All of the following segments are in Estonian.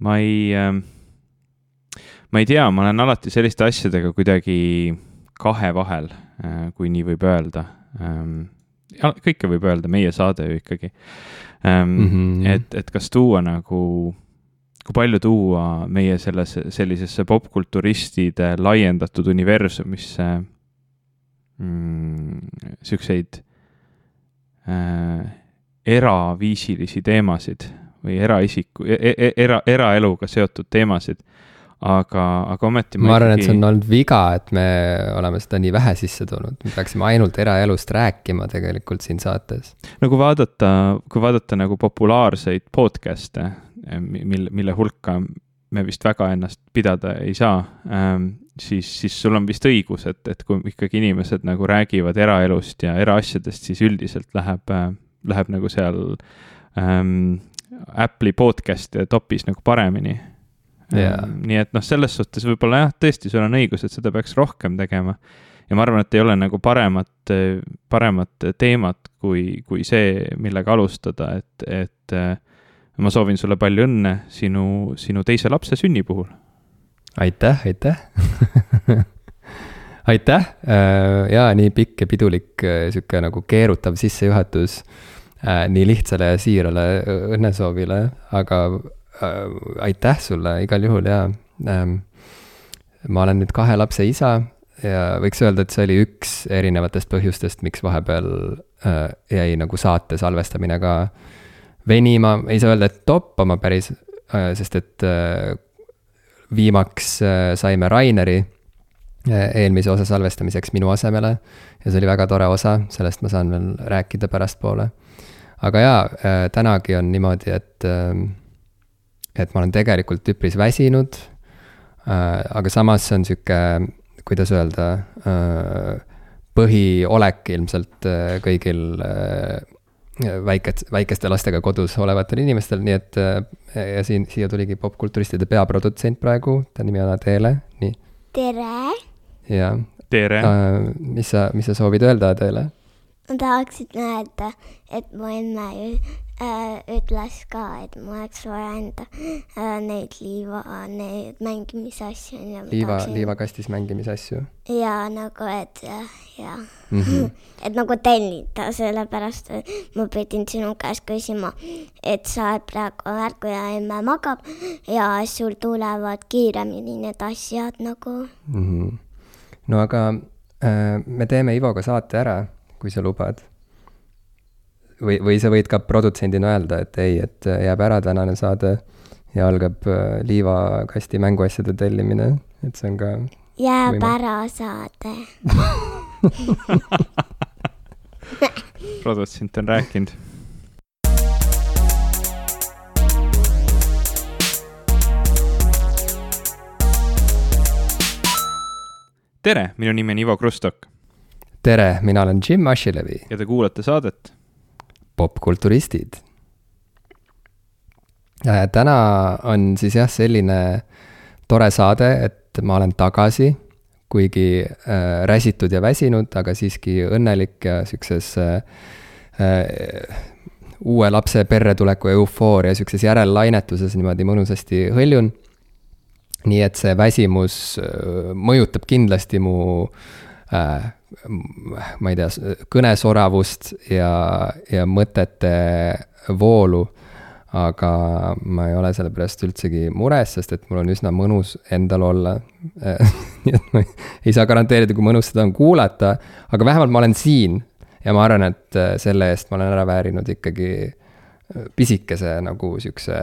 ma ei äh,, ma ei tea, ma olen alati selliste asjadega kuidagi kahe vahel äh,, kui nii võib öelda ähm,. kõike võib öelda, meie saade ju ikkagi ähm,. Mm -hmm. et, et kas tuua nagu kui palju tuua meie sellesse, sellisesse popkulturistide laiendatud universumisse mm, siukseid äh, eraviisilisi teemasid või eraisiku e, e, era, eraeluga seotud teemasid. aga, aga ometi ma, ma arvan ikkagi..., et see on olnud viga, et me oleme seda nii vähe sisse toonud, me peaksime ainult eraelust rääkima tegelikult siin saates. no kui vaadata, kui vaadata nagu populaarseid podcast'e, mille, mille hulka me vist väga ennast pidada ei saa ähm,, siis, siis sul on vist õigus, et, et kui ikkagi inimesed nagu räägivad eraelust ja eraasjadest, siis üldiselt läheb äh, läheb nagu seal ähm, Apple'i podcast'e topis nagu paremini yeah.. Nii et noh, selles suhtes võib-olla jah, tõesti, sul on õigus, et seda peaks rohkem tegema. ja ma arvan, et ei ole nagu paremat, paremat teemat kui, kui see, millega alustada, et, et äh, ma soovin sulle palju õnne sinu, sinu teise lapse sünni puhul. aitäh, aitäh aitäh äh, ja nii pikk ja pidulik äh, sihuke nagu keerutav sissejuhatus äh, nii lihtsale ja siirale õnnesoovile, aga aitäh sulle igal juhul ja. Ähm, ma olen nüüd kahe lapse isa ja võiks öelda, et see oli üks erinevatest põhjustest, miks vahepeal jäi nagu saate salvestamine ka venima, ei saa öelda, et toppama päris, sest et viimaks saime Raineri eelmise osa salvestamiseks minu asemele. ja see oli väga tore osa, sellest ma saan veel rääkida pärastpoole. Aga jaa, äh, tänagi on niimoodi, et, äh, et ma olen tegelikult üpris väsinud. Äh, aga samas see on sihuke, kuidas öelda, põhiolek ilmselt kõigil väikest, väikeste lastega kodus olevatel inimestel, nii et ja siin, siia tuligi popkulturistide peaprodutsent praegu, ta nimi on Adele, nii. tere ja. tere mis sa, mis sa soovid öelda Adele? Ma tahaksin öelda, et mu emme äh, ütles ka, et mul oleks vaja enda äh, neid liiva, neid mängimisasju. liiva, liivakastis mängimisasju? ja nagu, et jah, ja mm. -hmm. et nagu tellida, sellepärast ma pidin sinu käest küsima, et sa oled praegu ärku ja emme magab ja sul tulevad kiiremini need asjad nagu mm. -hmm no aga äh, me teeme Ivoga saate ära, kui sa lubad. või, või sa võid ka produtsendina öelda, et ei, et jääb ära tänane saade ja algab äh, liivakasti mänguasjade tellimine, et see on ka. jääb võime. ära saade produtsent on rääkinud tere, minu nimi on Ivo Krustok. Tere, mina olen Jim Ashilevi. ja te kuulate saadet Popkulturistid. täna on siis jah, selline tore saade, et ma olen tagasi, kuigi äh, räsitud ja väsinud, aga siiski õnnelik ja sihukeses äh, äh, uue lapse perre tuleku eufooria, sihukeses järellainetuses niimoodi mõnusasti hõljun nii et see väsimus äh, mõjutab kindlasti mu äh, ma ei tea, kõnesoravust ja, ja mõtete voolu. aga ma ei ole selle pärast üldsegi mures, sest et mul on üsna mõnus endal olla nii et ma ei saa garanteerida, kui mõnus seda on kuulata, aga vähemalt ma olen siin. ja ma arvan, et selle eest ma olen ära väärinud ikkagi pisikese nagu sihukese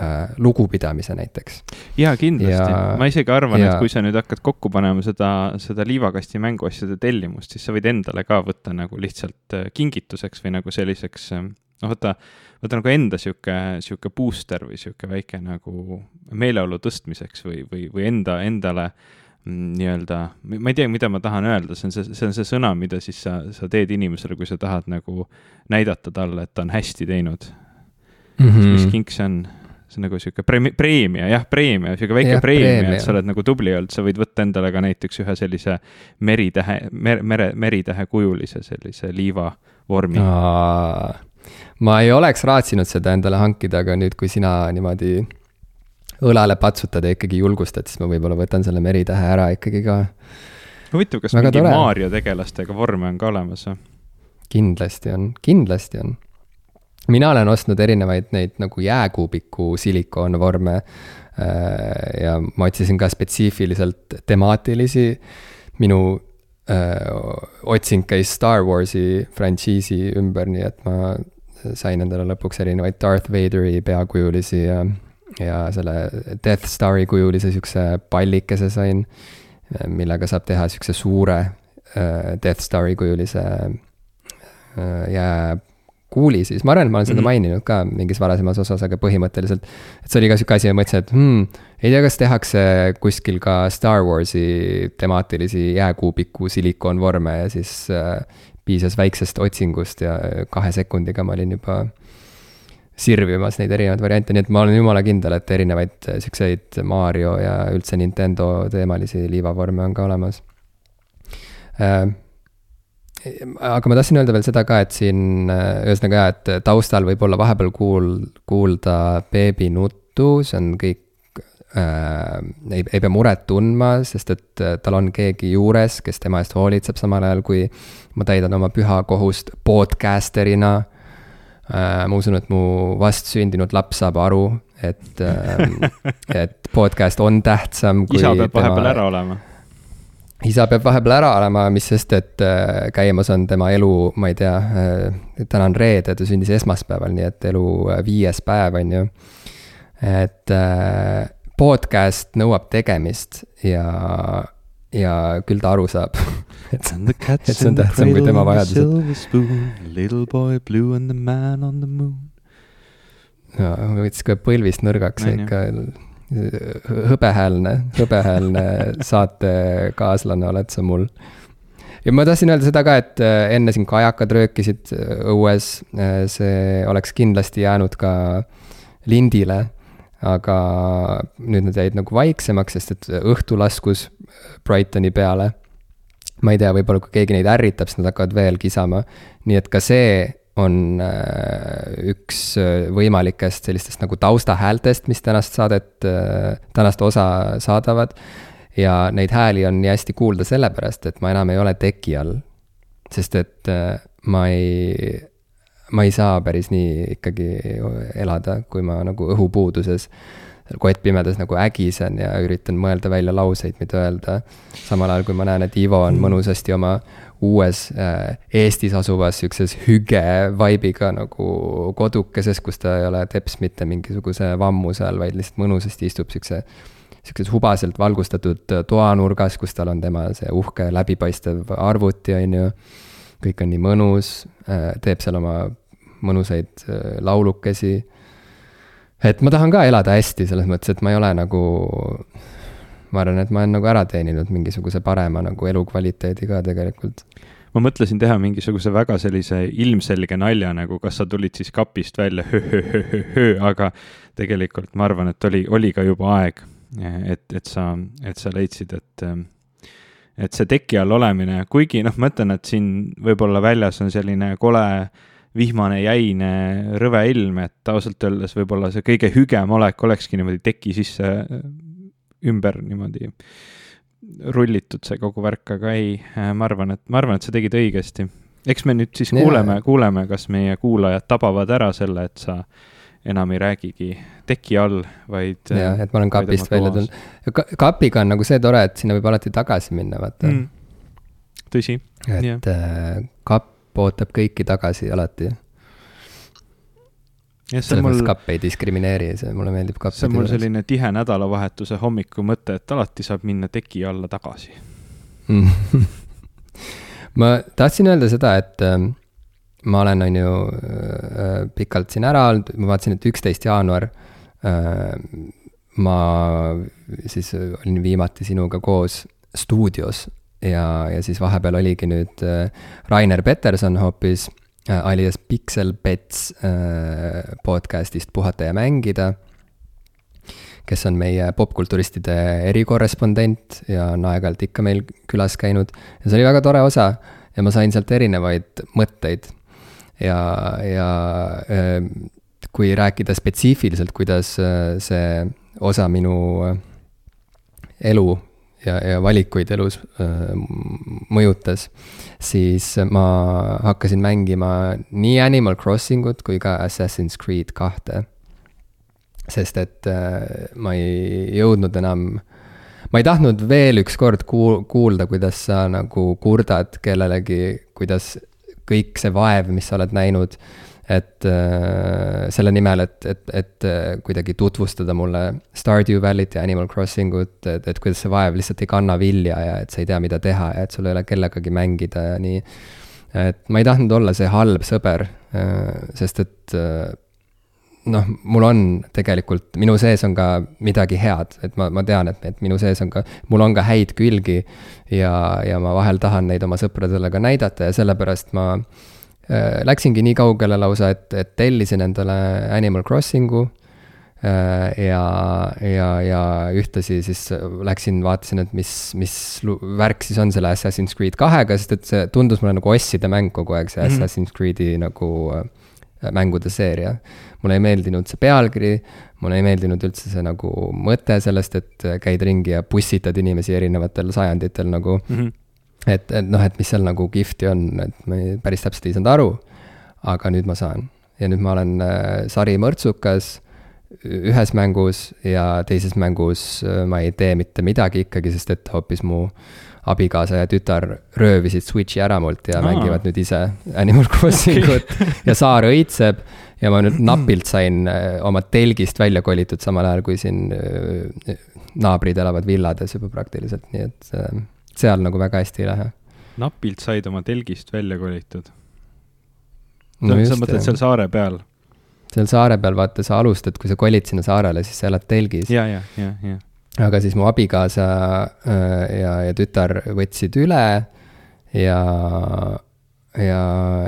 äh, lugupidamise näiteks. jaa, kindlasti ja,, ma isegi arvan, et kui sa nüüd hakkad kokku panema seda, seda liivakasti mänguasjade tellimust, siis sa võid endale ka võtta nagu lihtsalt äh, kingituseks või nagu selliseks äh, noh, võta, võta nagu enda sihuke, sihuke booster või sihuke väike nagu meeleolu tõstmiseks või, või, või enda, endale mm, nii-öelda, ma ei tea, mida ma tahan öelda, see on see, see on see sõna, mida siis sa, sa teed inimesele, kui sa tahad nagu näidata talle, et ta on hästi teinud mm. -hmm. mis kink see on? See on nagu sihuke pre-, preemia, jah, preemia, sihuke väike jah, preemia, et sa oled nagu tubli olnud, sa võid võtta endale ka näiteks ühe sellise meritähe, mere, mere, meritähe kujulise sellise liiva vormi. ma ei oleks raatsinud seda endale hankida, aga nüüd, kui sina niimoodi õlale patsutad ja ikkagi julgustad, siis ma võib-olla võtan selle meritähe ära ikkagi ka. huvitav, kas Väga mingi. Mario tegelastega vorme on ka olemas või? kindlasti on, kindlasti on. Mina olen ostnud erinevaid neid nagu jääkuubiku silikoonvorme äh, ja ma otsisin ka spetsiifiliselt temaatilisi. minu öö, äh, otsing käis Star Warsi frantsiisi ümber, nii et ma sain endale lõpuks erinevaid Darth Vaderi peakujulisi ja, ja selle Death Star'i kujulise siukse pallikese sain, millega saab teha siukse suure äh, Death Star'i kujulise äh, jääkuuli siis, ma arvan, et ma olen seda mm -hmm. maininud ka mingis varasemas osas, aga põhimõtteliselt. et see oli ka sihuke asi ja mõtlesin, et hmm, ei tea, kas tehakse kuskil ka Star Warsi temaatilisi jääkuubiku silikoonvorme ja siis äh, piisas väiksest otsingust ja kahe sekundiga ma olin juba sirvimas neid erinevaid variante, nii et ma olen jumala kindel, et erinevaid siukseid Mario ja üldse Nintendo teemalisi liivavorme on ka olemas äh,. Aga ma tahtsin öelda veel seda ka, et siin ühesõnaga jah, et taustal võib olla vahepeal kuul-, kuulda beebi nuttu, see on kõik äh, ei, ei pea muret tundma, sest et äh, tal on keegi juures, kes tema eest hoolitseb, samal ajal kui ma täidan oma püha kohust podcaster'ina äh,. ma usun, et mu vastsündinud laps saab aru, et äh,, et podcast on tähtsam. isa peab tema... vahepeal ära olema isa peab vahepeal ära olema, mis sest, et äh, käimas on tema elu, ma ei tea äh,, täna on reede, ta sündis esmaspäeval, nii et elu äh, viies päev, on ju. et podcast nõuab tegemist ja, ja küll ta aru saab et, et see on tähtsam kui tema vajadused. Little boy blue and the man on the moon. no võttis ka põlvist nõrgaks ikka hõbehäälne, hõbehäälne saatekaaslane oled sa mul. ja ma tahtsin öelda seda ka, et äh, enne siin kajakad röökisid äh, õues, äh, see oleks kindlasti jäänud ka lindile aga nüüd nad jäid nagu vaiksemaks, sest et õhtu laskus Brightoni peale. ma ei tea, võib-olla kui keegi neid ärritab, siis nad hakkavad veel kisama. nii et ka see on äh, üks äh, võimalikest sellistest nagu taustahäältest, mis tänast saadet, äh, tänast osa saadavad. ja neid hääli on nii hästi kuulda sellepärast, et ma enam ei ole teki all. sest et ma ei ma ei saa päris nii ikkagi elada, kui ma nagu õhupuuduses kottpimedas nagu ägisen ja üritan mõelda välja lauseid, mida öelda. samal ajal, kui ma näen, et Ivo on mõnusasti oma uues äh, Eestis asuvas sihukeses hüge vibe'iga nagu kodukeses, kus ta ei ole teps mitte mingisuguse vammuse all, vaid lihtsalt mõnusasti istub siukse sihukeses hubaselt valgustatud toanurgas, kus tal on tema see uhke läbipaistev arvuti, on ju. kõik on nii mõnus, äh, teeb seal oma mõnusaid äh, laulukesi. et ma tahan ka elada hästi, selles mõttes, et ma ei ole nagu, ma arvan, et ma olen nagu ära teeninud mingisuguse parema nagu elukvaliteedi ka tegelikult. Ma mõtlesin teha mingisuguse väga sellise ilmselge nalja, nagu kas sa tulid siis kapist välja, aga tegelikult ma arvan, et oli, oli ka juba aeg, et, et sa, et sa leidsid, et, et see teki all olemine, kuigi noh, ma ütlen, et siin võib-olla väljas on selline kole vihmane, jäine, rõve ilm, et ausalt öeldes võib-olla see kõige hügem olek olekski niimoodi teki sisse ümber niimoodi rullitud see kogu värk, aga ei, äh, ma arvan, et, ma arvan, et sa tegid õigesti. eks me nüüd siis kuuleme, kuuleme, kas meie kuulajad tabavad ära selle, et sa enam ei räägigi teki all, vaid. jah, et ma olen kapist välja tulnud Ka. kapiga on nagu see tore, et sinna võib alati tagasi minna, vaata mm.. tõsi. et äh, kapp ootab kõiki tagasi alati. Selles mõttes kapp ei diskrimineeri, see mulle meeldib kapp. see on mul selline tihe nädalavahetuse hommiku mõte, et alati saab minna teki alla tagasi. Ma tahtsin öelda seda, et äh, ma olen, on ju äh, pikalt siin ära olnud, ma vaatasin, et üksteist jaanuar äh, ma siis olin viimati sinuga koos stuudios ja, ja siis vahepeal oligi nüüd äh, Rainer Peterson hoopis. äh, alias Pixel Pets äh, podcast'ist Puhata ja mängida. kes on meie popkulturistide erikorrespondent ja on aeg-ajalt ikka meil külas käinud ja see oli väga tore osa ja ma sain sealt erinevaid mõtteid. ja, ja kui rääkida spetsiifiliselt, kuidas see osa minu elu ja, ja valikuid elus mõjutas, siis ma hakkasin mängima nii Animal Crossing ut kui ka Assassin's Creed kahte. sest et ma ei jõudnud enam ma ei tahtnud veel ükskord kuul-, kuulda, kuidas sa nagu kurdad kellelegi, kuidas kõik see vaev, mis sa oled näinud, et äh, selle nimel, et, et, et äh, kuidagi tutvustada mulle Stardew Valley't ja Animal Crossing ut, et, et kuidas see vaev lihtsalt ei kanna vilja ja et sa ei tea, mida teha ja et sul ei ole kellegagi mängida ja nii. et ma ei tahtnud olla see halb sõber äh,, sest et äh, noh, mul on tegelikult, minu sees on ka midagi head, et ma, ma tean, et, et minu sees on ka, mul on ka häid külgi. ja, ja ma vahel tahan neid oma sõpradele ka näidata ja sellepärast ma äh, läksingi nii kaugele lausa, et, et tellisin endale Animal Crossingu äh,. ja, ja, ja ühtlasi siis läksin, vaatasin, et mis, mis värk siis on selle Assassin's Creed kahega, sest et see tundus mulle nagu osside mäng kogu aeg, see mm -hmm. Assassin's Creed'i nagu äh, mängude seeria. mulle ei meeldinud see pealkiri, mulle ei meeldinud üldse see nagu mõte sellest, et käid ringi ja pussitad inimesi erinevatel sajanditel nagu mm. -hmm. Et, et noh, et mis seal nagu kihvti on, et ma ei, päris täpselt ei saanud aru. aga nüüd ma saan ja nüüd ma olen äh, sari mõrtsukas ühes mängus ja teises mängus äh, ma ei tee mitte midagi ikkagi, sest et hoopis mu abikaasa ja tütar röövisid Switch'i ära mult ja Aa. mängivad nüüd ise Animal Crossing ut okay. ja saar õitseb. ja ma nüüd napilt sain äh, oma telgist välja kolitud, samal ajal kui siin äh, naabrid elavad villades juba praktiliselt, nii et seal nagu väga hästi ei lähe. napilt said oma telgist välja kolitud no? sa mõtled seal saare peal? seal saare peal, vaata, sa alustad, kui sa kolid sinna saarele, siis sa elad telgis. ja, ja, ja, ja aga siis mu abikaasa äh, ja, ja tütar võtsid üle ja, ja,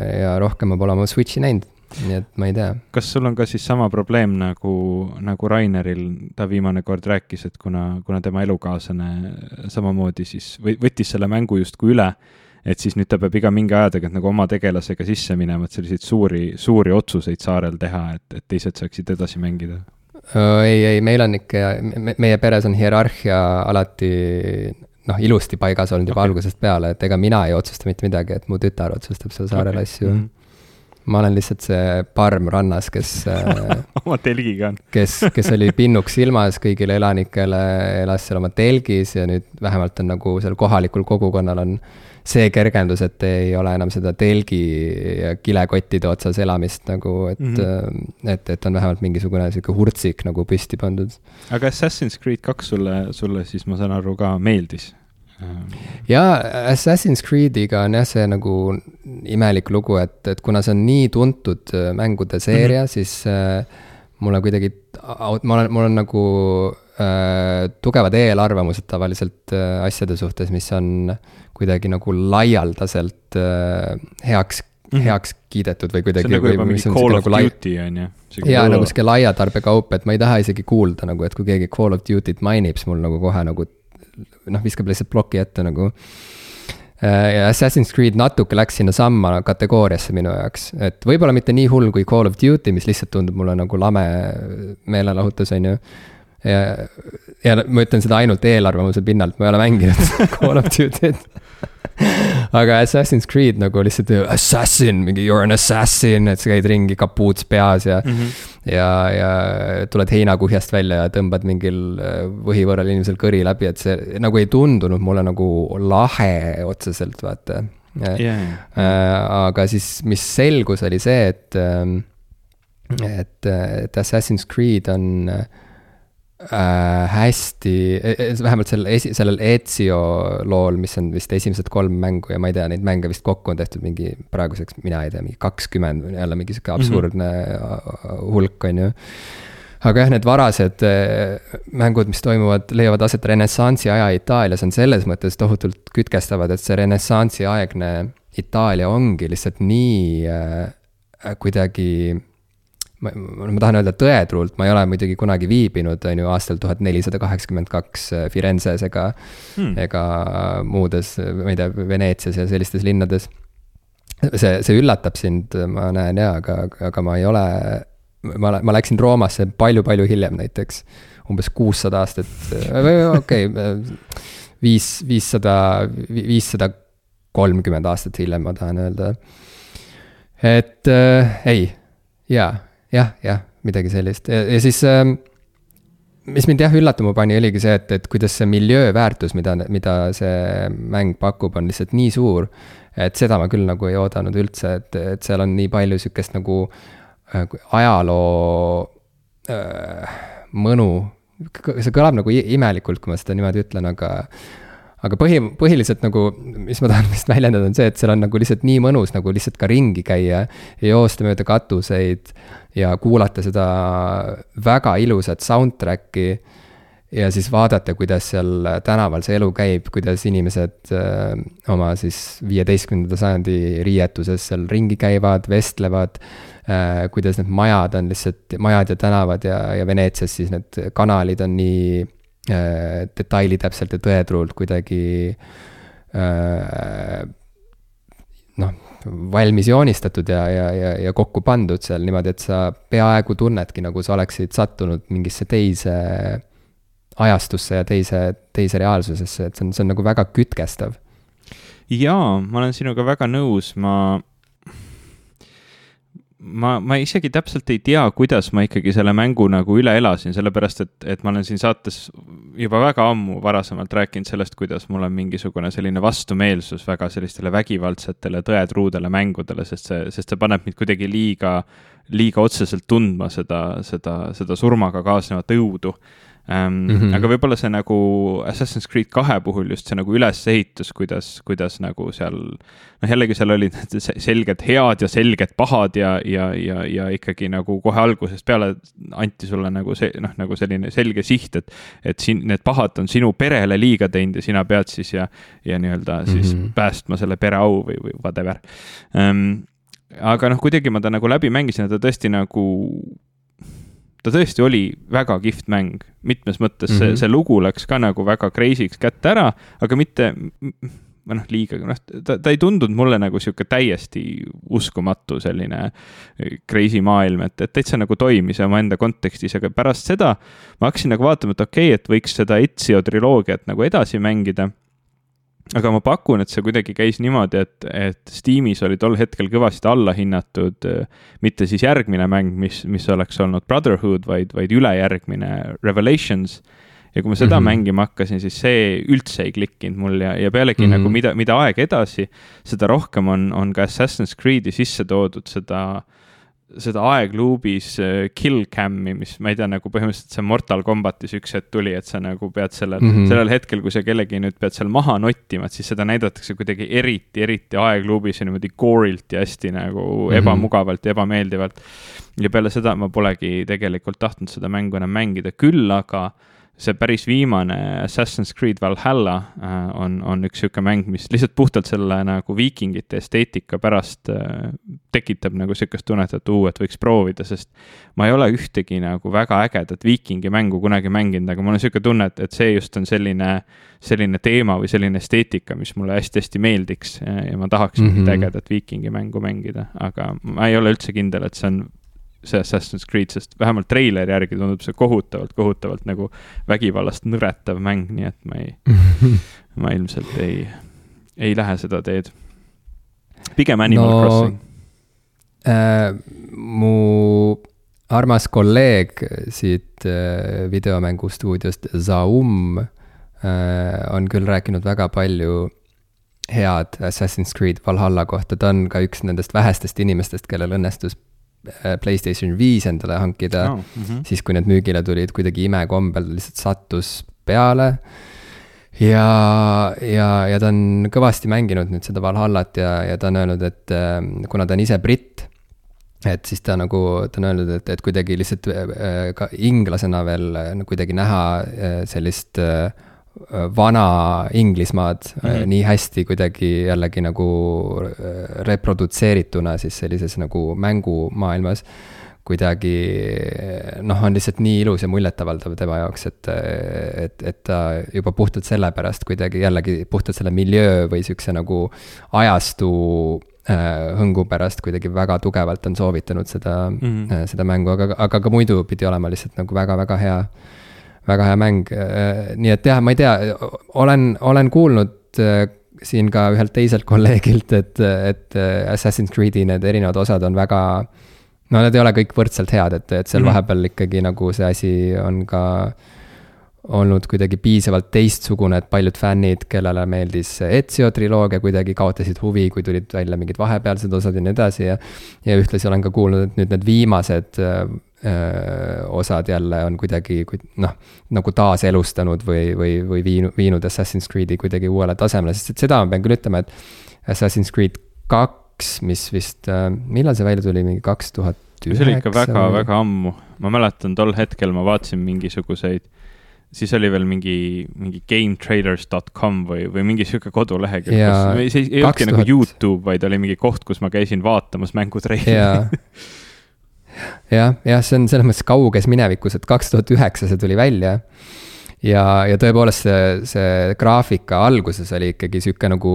ja rohkem ma pole oma Switch'i näinud nii et ma ei tea. kas sul on ka siis sama probleem nagu, nagu Raineril, ta viimane kord rääkis, et kuna, kuna tema elukaaslane samamoodi siis või võttis selle mängu justkui üle, et siis nüüd ta peab iga mingi aja tagant nagu oma tegelasega sisse minema, et selliseid suuri, suuri otsuseid saarel teha, et, et teised saaksid edasi mängida ei, ei, meil on ikka, meie peres on hierarhia alati noh, ilusti paigas olnud juba okay. algusest peale, et ega mina ei otsusta mitte midagi, et mu tütar otsustab seal saarel okay. asju mm. -hmm ma olen lihtsalt see parm rannas, kes oma telgiga on. kes, kes oli pinnuks silmas kõigile elanikele, elas seal oma telgis ja nüüd vähemalt on nagu seal kohalikul kogukonnal on see kergendus, et ei ole enam seda telgi ja kilekottide otsas elamist nagu, et mm, -hmm. et, et on vähemalt mingisugune sihuke hurtsik nagu püsti pandud. aga Assassin's Creed kaks sulle, sulle siis ma saan aru ka meeldis? Jaa, Assassin's Creed'iga on jah see nagu imelik lugu, et, et kuna see on nii tuntud äh, mängude seeria mm, -hmm. siis äh, mulle kuidagi, ma olen, mul on nagu äh, tugevad eelarvamused tavaliselt äh, asjade suhtes, mis on kuidagi nagu laialdaselt äh, heaks mm, -hmm. heaks kiidetud või kuidagi. see on nagu juba mingi Call of nagu Duty on ju. jaa, nagu sihuke laia tarbekaup, et ma ei taha isegi kuulda nagu, et kui keegi Call of Duty't mainib, siis mul nagu kohe nagu noh, viskab lihtsalt ploki ette nagu. Äh, ja Assassin's Creed natuke läks sinnasamma kategooriasse minu jaoks, et võib-olla mitte nii hull kui Call of Duty, mis lihtsalt tundub mulle nagu lame meelelahutus, on ju. Ja, ja ma ütlen seda ainult eelarvamuse pinnalt, ma ei ole mänginud Call of Duty't aga Assassin's Creed nagu lihtsalt assassin, mingi you are an assassin, et sa käid ringi kapuuts peas ja mm. -hmm. ja, ja tuled heinakuhjast välja ja tõmbad mingil äh, võhivõrral inimesel kõri läbi, et see nagu ei tundunud mulle nagu lahe otseselt, vaata yeah,. Äh, aga siis, mis selgus, oli see, et, ähm, et, et Assassin's Creed on äh, äh, hästi, e, e, vähemalt sel esi-, sellel Ezio lool, mis on vist esimesed kolm mängu ja ma ei tea, neid mänge vist kokku on tehtud mingi praeguseks, mina ei tea, mingi kakskümmend, jälle mingi sihuke absurdne mm -hmm. hulk, on ju. aga jah, need varased mängud, mis toimuvad, leiavad aset renessansi aja Itaalias, on selles mõttes tohutult kütkestavad, et see renessansi aegne Itaalia ongi lihtsalt nii äh, kuidagi ma, ma tahan öelda tõetruult, ma ei ole muidugi kunagi viibinud, on ju, aastal tuhat nelisada kaheksakümmend kaks äh, Firenzes ega hmm., ega muudes, ma ei tea, Veneetsias ja sellistes linnades. see, see üllatab sind, ma näen jaa, aga, aga ma ei ole, ma, ma läksin Roomasse palju-palju hiljem näiteks. umbes kuussada aastat, või okei okay,, viis, viissada, viissada kolmkümmend aastat hiljem, ma tahan öelda. et äh, ei, jaa, jah, jah, midagi sellist ja, ja siis äh, mis mind jah üllatama pani, oligi see, et, et kuidas see miljööväärtus, mida, mida see mäng pakub, on lihtsalt nii suur. et seda ma küll nagu ei oodanud üldse, et, et seal on nii palju sihukest nagu äh, ajaloo äh, mõnu. see kõlab nagu imelikult, kui ma seda niimoodi ütlen, aga aga põhi, põhiliselt nagu, mis ma tahan vist väljendada, on see, et seal on nagu lihtsalt nii mõnus nagu lihtsalt ka ringi käia ja joosta mööda katuseid ja kuulata seda väga ilusat soundtrack'i ja siis vaadata, kuidas seal tänaval see elu käib, kuidas inimesed öö, äh, oma siis viieteistkümnenda sajandi riietuses seal ringi käivad, vestlevad äh,. kuidas need majad on lihtsalt, majad ja tänavad ja, ja Veneetsias siis need kanalid on nii detaili täpselt ja tõetruult kuidagi äh, noh, valmis joonistatud ja, ja, ja, ja kokku pandud seal niimoodi, et sa peaaegu tunnedki, nagu sa oleksid sattunud mingisse teise ajastusse ja teise, teise reaalsusesse, et see on, see on nagu väga kütkestav. jaa, ma olen sinuga väga nõus, ma ma, ma isegi täpselt ei tea, kuidas ma ikkagi selle mängu nagu üle elasin, sellepärast et, et ma olen siin saates juba väga ammu varasemalt rääkinud sellest, kuidas mul on mingisugune selline vastumeelsus väga sellistele vägivaldsetele tõetruudele mängudele, sest see, sest see paneb mind kuidagi liiga, liiga otseselt tundma seda, seda, seda surmaga kaasnevat õudu ähm,. Mm -hmm. aga võib-olla see nagu Assassin's Creed kahe puhul just see nagu ülesehitus, kuidas, kuidas nagu seal. noh, jällegi seal olid selged head ja selged pahad ja, ja, ja, ja ikkagi nagu kohe algusest peale anti sulle nagu see noh, nagu selline selge siht, et. et siin need pahad on sinu perele liiga teinud ja sina pead siis ja, ja nii-öelda siis mm -hmm. päästma selle pere au või, või whatever ähm, aga noh, kuidagi ma ta nagu läbi mängisin ja ta tõesti nagu ta tõesti oli väga kihvt mäng, mitmes mõttes mm -hmm. see, mhm. see lugu läks ka nagu väga crazy'ks kätte ära, aga mitte, või noh, liiga, noh, ta, ta ei tundunud mulle nagu sihuke täiesti uskumatu selline crazy maailm, et, et täitsa nagu toimis omaenda kontekstis, aga pärast seda ma hakkasin nagu vaatama, et okei okay,, et võiks seda Ezio triloogiat nagu edasi mängida aga ma pakun, et see kuidagi käis niimoodi, et, et Steamis oli tol hetkel kõvasti allahinnatud mitte siis järgmine mäng, mis, mis oleks olnud Brotherhood, vaid, vaid ülejärgmine Revelations. ja kui ma seda mm -hmm. mängima hakkasin, siis see üldse ei klikkinud mul ja, ja pealegi mm -hmm. nagu mida, mida aeg edasi, seda rohkem on, on ka Assassin's Creed'i sisse toodud seda äh, seda aegluubis äh, kill cam'i, mis ma ei tea, nagu põhimõtteliselt see Mortal Combatis üks hetk tuli, et sa nagu pead sellel mm, -hmm. sellel hetkel, kui sa kellegi nüüd pead seal maha nottima, et siis seda näidatakse kuidagi eriti, eriti aegluubis ja niimoodi gore'ilt ja hästi nagu mm -hmm. ebamugavalt ja ebameeldivalt. ja peale seda ma polegi tegelikult tahtnud seda mängu enam mängida, küll aga äh, see päris viimane Assassin's Creed Valhalla äh, on, on üks sihuke mäng, mis lihtsalt puhtalt selle nagu viikingite esteetika pärast äh, tekitab nagu sihukest tunnet, et uu, et võiks proovida, sest ma ei ole ühtegi nagu väga ägedat viikingi mängu kunagi mänginud, aga mul on sihuke tunne, et, et see just on selline, selline teema või selline esteetika, mis mulle hästi-hästi meeldiks ja ma tahaks mm -hmm. mingit ägedat viikingi mängu mängida, aga ma ei ole üldse kindel, et see on see Assassin's Creed, sest vähemalt treileri järgi tundub see kohutavalt, kohutavalt nagu vägivallast nõretav mäng, nii et ma ei ma ilmselt ei, ei lähe seda teed. pigem Animal no, Crossing äh,. mu armas kolleeg siit äh, videomängustuudiost, Zaum äh,, on küll rääkinud väga palju head Assassin's Creed Valhalla kohta, ta on ka üks nendest vähestest inimestest, kellel õnnestus Playstation viis endale hankida oh,, mm -hmm. siis kui need müügile tulid, kuidagi imekombel lihtsalt sattus peale. ja, ja, ja ta on kõvasti mänginud nüüd seda Valhallat ja, ja ta on öelnud, et äh, kuna ta on ise britt, et siis ta nagu, ta on öelnud, et, et kuidagi lihtsalt äh, ka inglasena veel kuidagi näha sellist äh, vana Inglismaad mm -hmm. nii hästi kuidagi jällegi nagu äh, reprodutseerituna siis sellises nagu mängumaailmas. kuidagi noh, on lihtsalt nii ilus ja muljetavaldav tema jaoks, et, et, et ta juba puhtalt sellepärast kuidagi jällegi puhtalt selle miljöö või sihukese nagu ajastu äh, hõngu pärast kuidagi väga tugevalt on soovitanud seda mm, -hmm. seda mängu, aga, aga ka muidu pidi olema lihtsalt nagu väga-väga hea väga hea mäng, nii et jah, ma ei tea, olen, olen kuulnud siin ka ühelt teiselt kolleegilt, et, et Assassin's Creed'i need erinevad osad on väga. no need ei ole kõik võrdselt head, et, et seal mm -hmm. vahepeal ikkagi nagu see asi on ka olnud kuidagi piisavalt teistsugune, et paljud fännid, kellele meeldis Ezio triloogia, kuidagi kaotasid huvi, kui tulid välja mingid vahepealsed osad ja nii edasi ja. ja ühtlasi olen ka kuulnud, et nüüd need viimased osad jälle on kuidagi noh, nagu taaselustanud või, või, või viinud, viinud Assassin's Creed'i kuidagi uuele tasemele, sest et seda ma pean küll ütlema, et Assassin's Creed kaks, mis vist, millal see välja tuli, mingi kaks tuhat see oli ikka väga-väga ammu, ma mäletan, tol hetkel ma vaatasin mingisuguseid siis oli veel mingi, mingi gametrailers.com või, või mingi sihuke kodulehekülg, kus see ei olnudki nagu Youtube, vaid oli mingi koht, kus ma käisin vaatamas mängutreilereid jah, jah, see on selles mõttes kauges minevikus, et kaks tuhat üheksa see tuli välja. ja, ja tõepoolest see, see graafika alguses oli ikkagi sihuke nagu,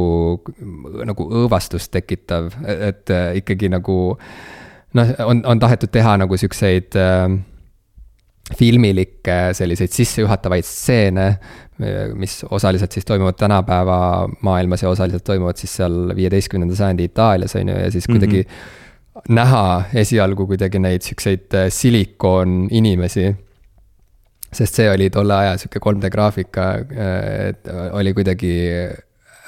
nagu õõvastust tekitav, et ikkagi nagu. noh, on, on tahetud teha nagu siukseid äh, filmilikke selliseid sissejuhatavaid stseene, mis osaliselt siis toimuvad tänapäeva maailmas ja osaliselt toimuvad siis seal viieteistkümnenda sajandi Itaalias, on ju, ja siis kuidagi mm. -hmm näha esialgu kuidagi neid siukseid äh, silikoon-inimesi. sest see oli tolle aja sihuke 3D graafika, äh, et oli kuidagi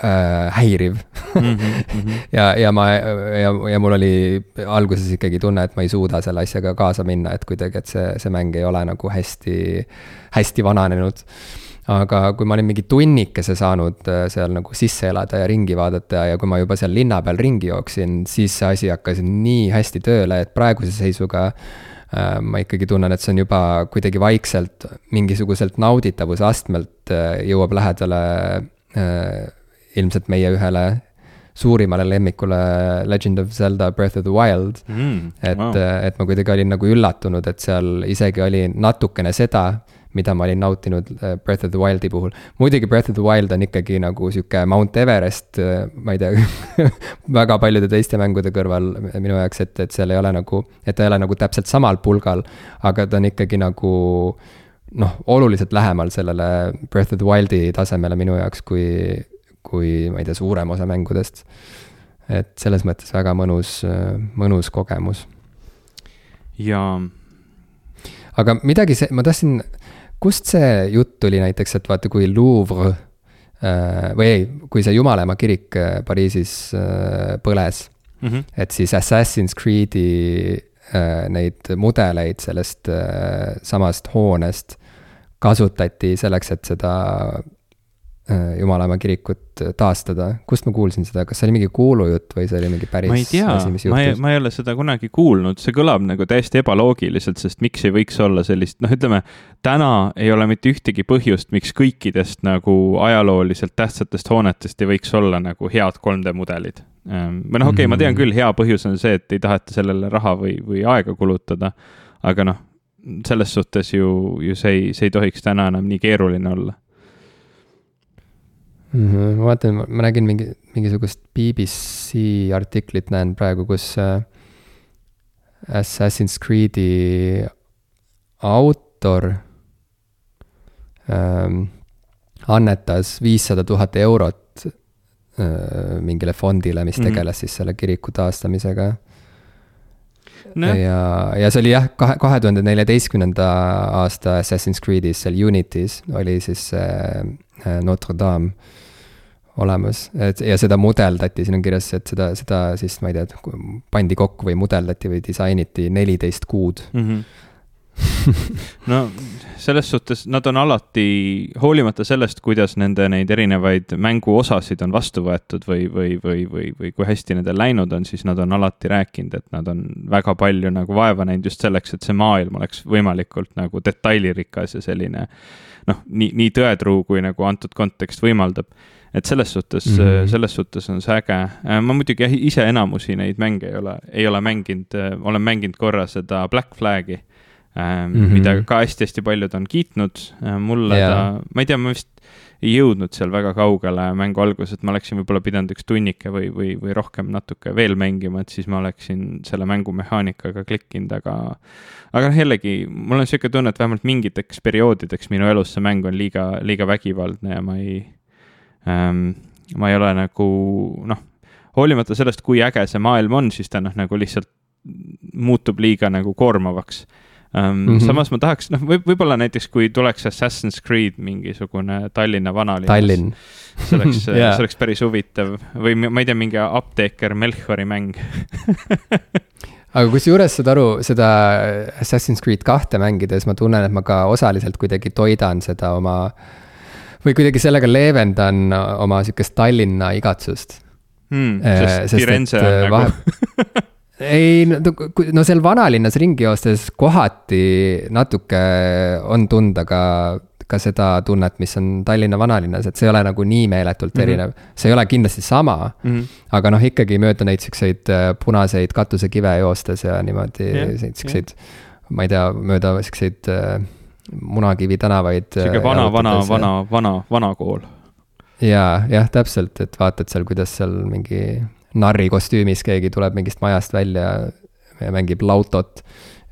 äh, häiriv mm. -hmm. ja, ja ma ja, ja mul oli alguses ikkagi tunne, et ma ei suuda selle asjaga kaasa minna, et kuidagi, et see, see mäng ei ole nagu hästi, hästi vananenud aga kui ma olin mingi tunnikese saanud äh, seal nagu sisse elada ja ringi vaadata ja kui ma juba seal linna peal ringi jooksin, siis see asi hakkas nii hästi tööle, et praeguse seisuga äh, ma ikkagi tunnen, et see on juba kuidagi vaikselt mingisuguselt nauditavuse astmelt äh, jõuab lähedale ilmselt meie ühele suurimale lemmikule Legend of Zelda Breath of the Wild mm,. et wow., et ma kuidagi olin nagu üllatunud, et seal isegi oli natukene seda mida ma olin nautinud äh, Breath of the Wildi puhul. muidugi Breath of the Wild on ikkagi nagu sihuke Mount Everest, äh, ma ei tea väga paljude teiste mängude kõrval minu jaoks, et, et seal ei ole nagu, et ta ei ole nagu täpselt samal pulgal, aga ta on ikkagi nagu noh, oluliselt lähemal sellele Breath of the Wildi tasemele minu jaoks, kui, kui ma ei tea, suurem osa mängudest. et selles mõttes väga mõnus, mõnus kogemus. ja aga midagi see, ma tahtsin kust see jutt tuli näiteks, et vaata, kui Louvre äh, või ei, kui see Jumalaema kirik äh, Pariisis äh, põles mm, -hmm. et siis Assassin's Creed'i neid mudeleid sellest samast hoonest kasutati selleks, et seda Äh, Jumalaema kirikut taastada, kust ma kuulsin seda, kas see oli mingi kuulujutt või see oli mingi päris ma ei tea, ma ei, ma ei ole seda kunagi kuulnud, see kõlab nagu täiesti ebaloogiliselt, sest miks ei võiks olla sellist, noh, ütleme, täna ei ole mitte ühtegi põhjust, miks kõikidest nagu ajalooliselt tähtsatest hoonetest ei võiks olla nagu head 3D mudelid. Ähm, või noh, okei okay, ma tean küll, hea põhjus on see, et ei taheta sellele raha või, või aega kulutada, aga noh, selles suhtes ju, ju see ei, see ei tohiks täna enam nii keeruline olla mm. -hmm. ma vaatan, ma nägin mingi, mingisugust BBC artiklit näen praegu, kus äh, Assassin's Creed'i autor ähm, annetas viissada tuhat eurot äh, mingile fondile, mis mhm. tegeles mm -hmm. siis selle kiriku taastamisega no.. ja, ja see oli jah, kahe, kahe tuhande neljateistkümnenda aasta Assassin's Creed'is seal Unity's oli siis äh, Notre Dame olemas, et ja seda mudeldati, siin on kirjas, et seda, seda siis ma ei tea, pandi kokku või mudeldati või disainiti neliteist kuud. Mm. -hmm no selles suhtes nad on alati, hoolimata sellest, kuidas nende neid erinevaid mänguosasid on vastu võetud või, või, või, või, või kui hästi nendel läinud on, siis nad on alati rääkinud, et nad on väga palju nagu vaeva näinud just selleks, et see maailm oleks võimalikult nagu detailirikas ja selline noh, nii, nii tõetruu, kui nagu antud kontekst võimaldab et selles suhtes mm, -hmm. selles suhtes on see äge. Ma muidugi ise enamusi neid mänge ei ole, ei ole mänginud, olen mänginud korra seda Black Flag'i mm, -hmm. mida ka hästi-hästi paljud on kiitnud. mulle yeah. ta, ma ei tea, ma vist ei jõudnud seal väga kaugele mängu alguses, et ma oleksin võib-olla pidanud üks tunnike või, või, või rohkem natuke veel mängima, et siis ma oleksin selle mängu mehaanikaga klikkinud, aga aga noh, jällegi, mul on niisugune tunne, et vähemalt mingiteks perioodideks minu elus see mäng on liiga, liiga vägivaldne ja ma ei ähm,, ma ei ole nagu noh, hoolimata sellest, kui äge see maailm on, siis ta noh, nagu lihtsalt muutub liiga nagu koormavaks Um, mm -hmm. samas ma tahaks, noh, võib, võib-olla näiteks kui tuleks Assassin's Creed mingisugune Tallinna vanalinnas. Tallinn. see oleks yeah., see oleks päris huvitav või ma ei tea, mingi apteeker Melchiori mäng aga kusjuures saad aru, seda Assassin's Creed kahte mängides ma tunnen, et ma ka osaliselt kuidagi toidan seda oma. või kuidagi sellega leevendan oma sihukest Tallinna igatsust hmm,. sest Firenze on nagu vahe... ei, no seal vanalinnas ringi joostes kohati natuke on tunda ka, ka seda tunnet, mis on Tallinna vanalinnas, et see ei ole nagu nii meeletult mm -hmm. erinev. see ei ole kindlasti sama mm, -hmm. aga noh, ikkagi mööda neid siukseid äh, punaseid katusekive joostes ja niimoodi yeah, siukseid yeah., ma ei tea, mööda siukseid äh, Munakivi tänavaid. Äh, sihuke vana, vana, vana, vana, vana kool. ja, jah, täpselt, et vaatad seal, kuidas seal mingi narri kostüümis keegi tuleb mingist majast välja ja mängib lautot.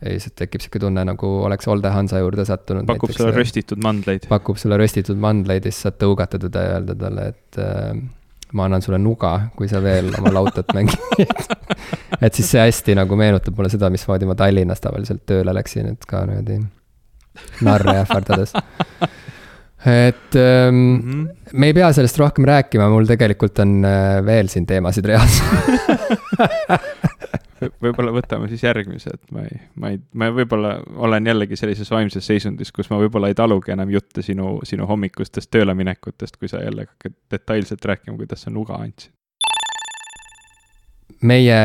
ja siis tekib sihuke tunne, nagu oleks Olde Hansa juurde sattunud. pakub sulle röstitud mandleid. pakub sulle röstitud mandleid ja siis saad tõugata teda ja öelda talle, et äh, ma annan sulle nuga, kui sa veel oma lautot mängid et siis see hästi nagu meenutab mulle seda, mismoodi ma Tallinnas tavaliselt tööle läksin, et ka niimoodi narre ähvardades et ähm, mm -hmm. me ei pea sellest rohkem rääkima, mul tegelikult on äh, veel siin teemasid reas võib-olla võtame siis järgmise, et ma ei, ma ei, ma võib-olla olen jällegi sellises vaimses seisundis, kus ma võib-olla ei talugi enam jutte sinu, sinu hommikustest tööle minekutest, kui sa jälle hakkad detailselt rääkima, kuidas sa nuga andsid meie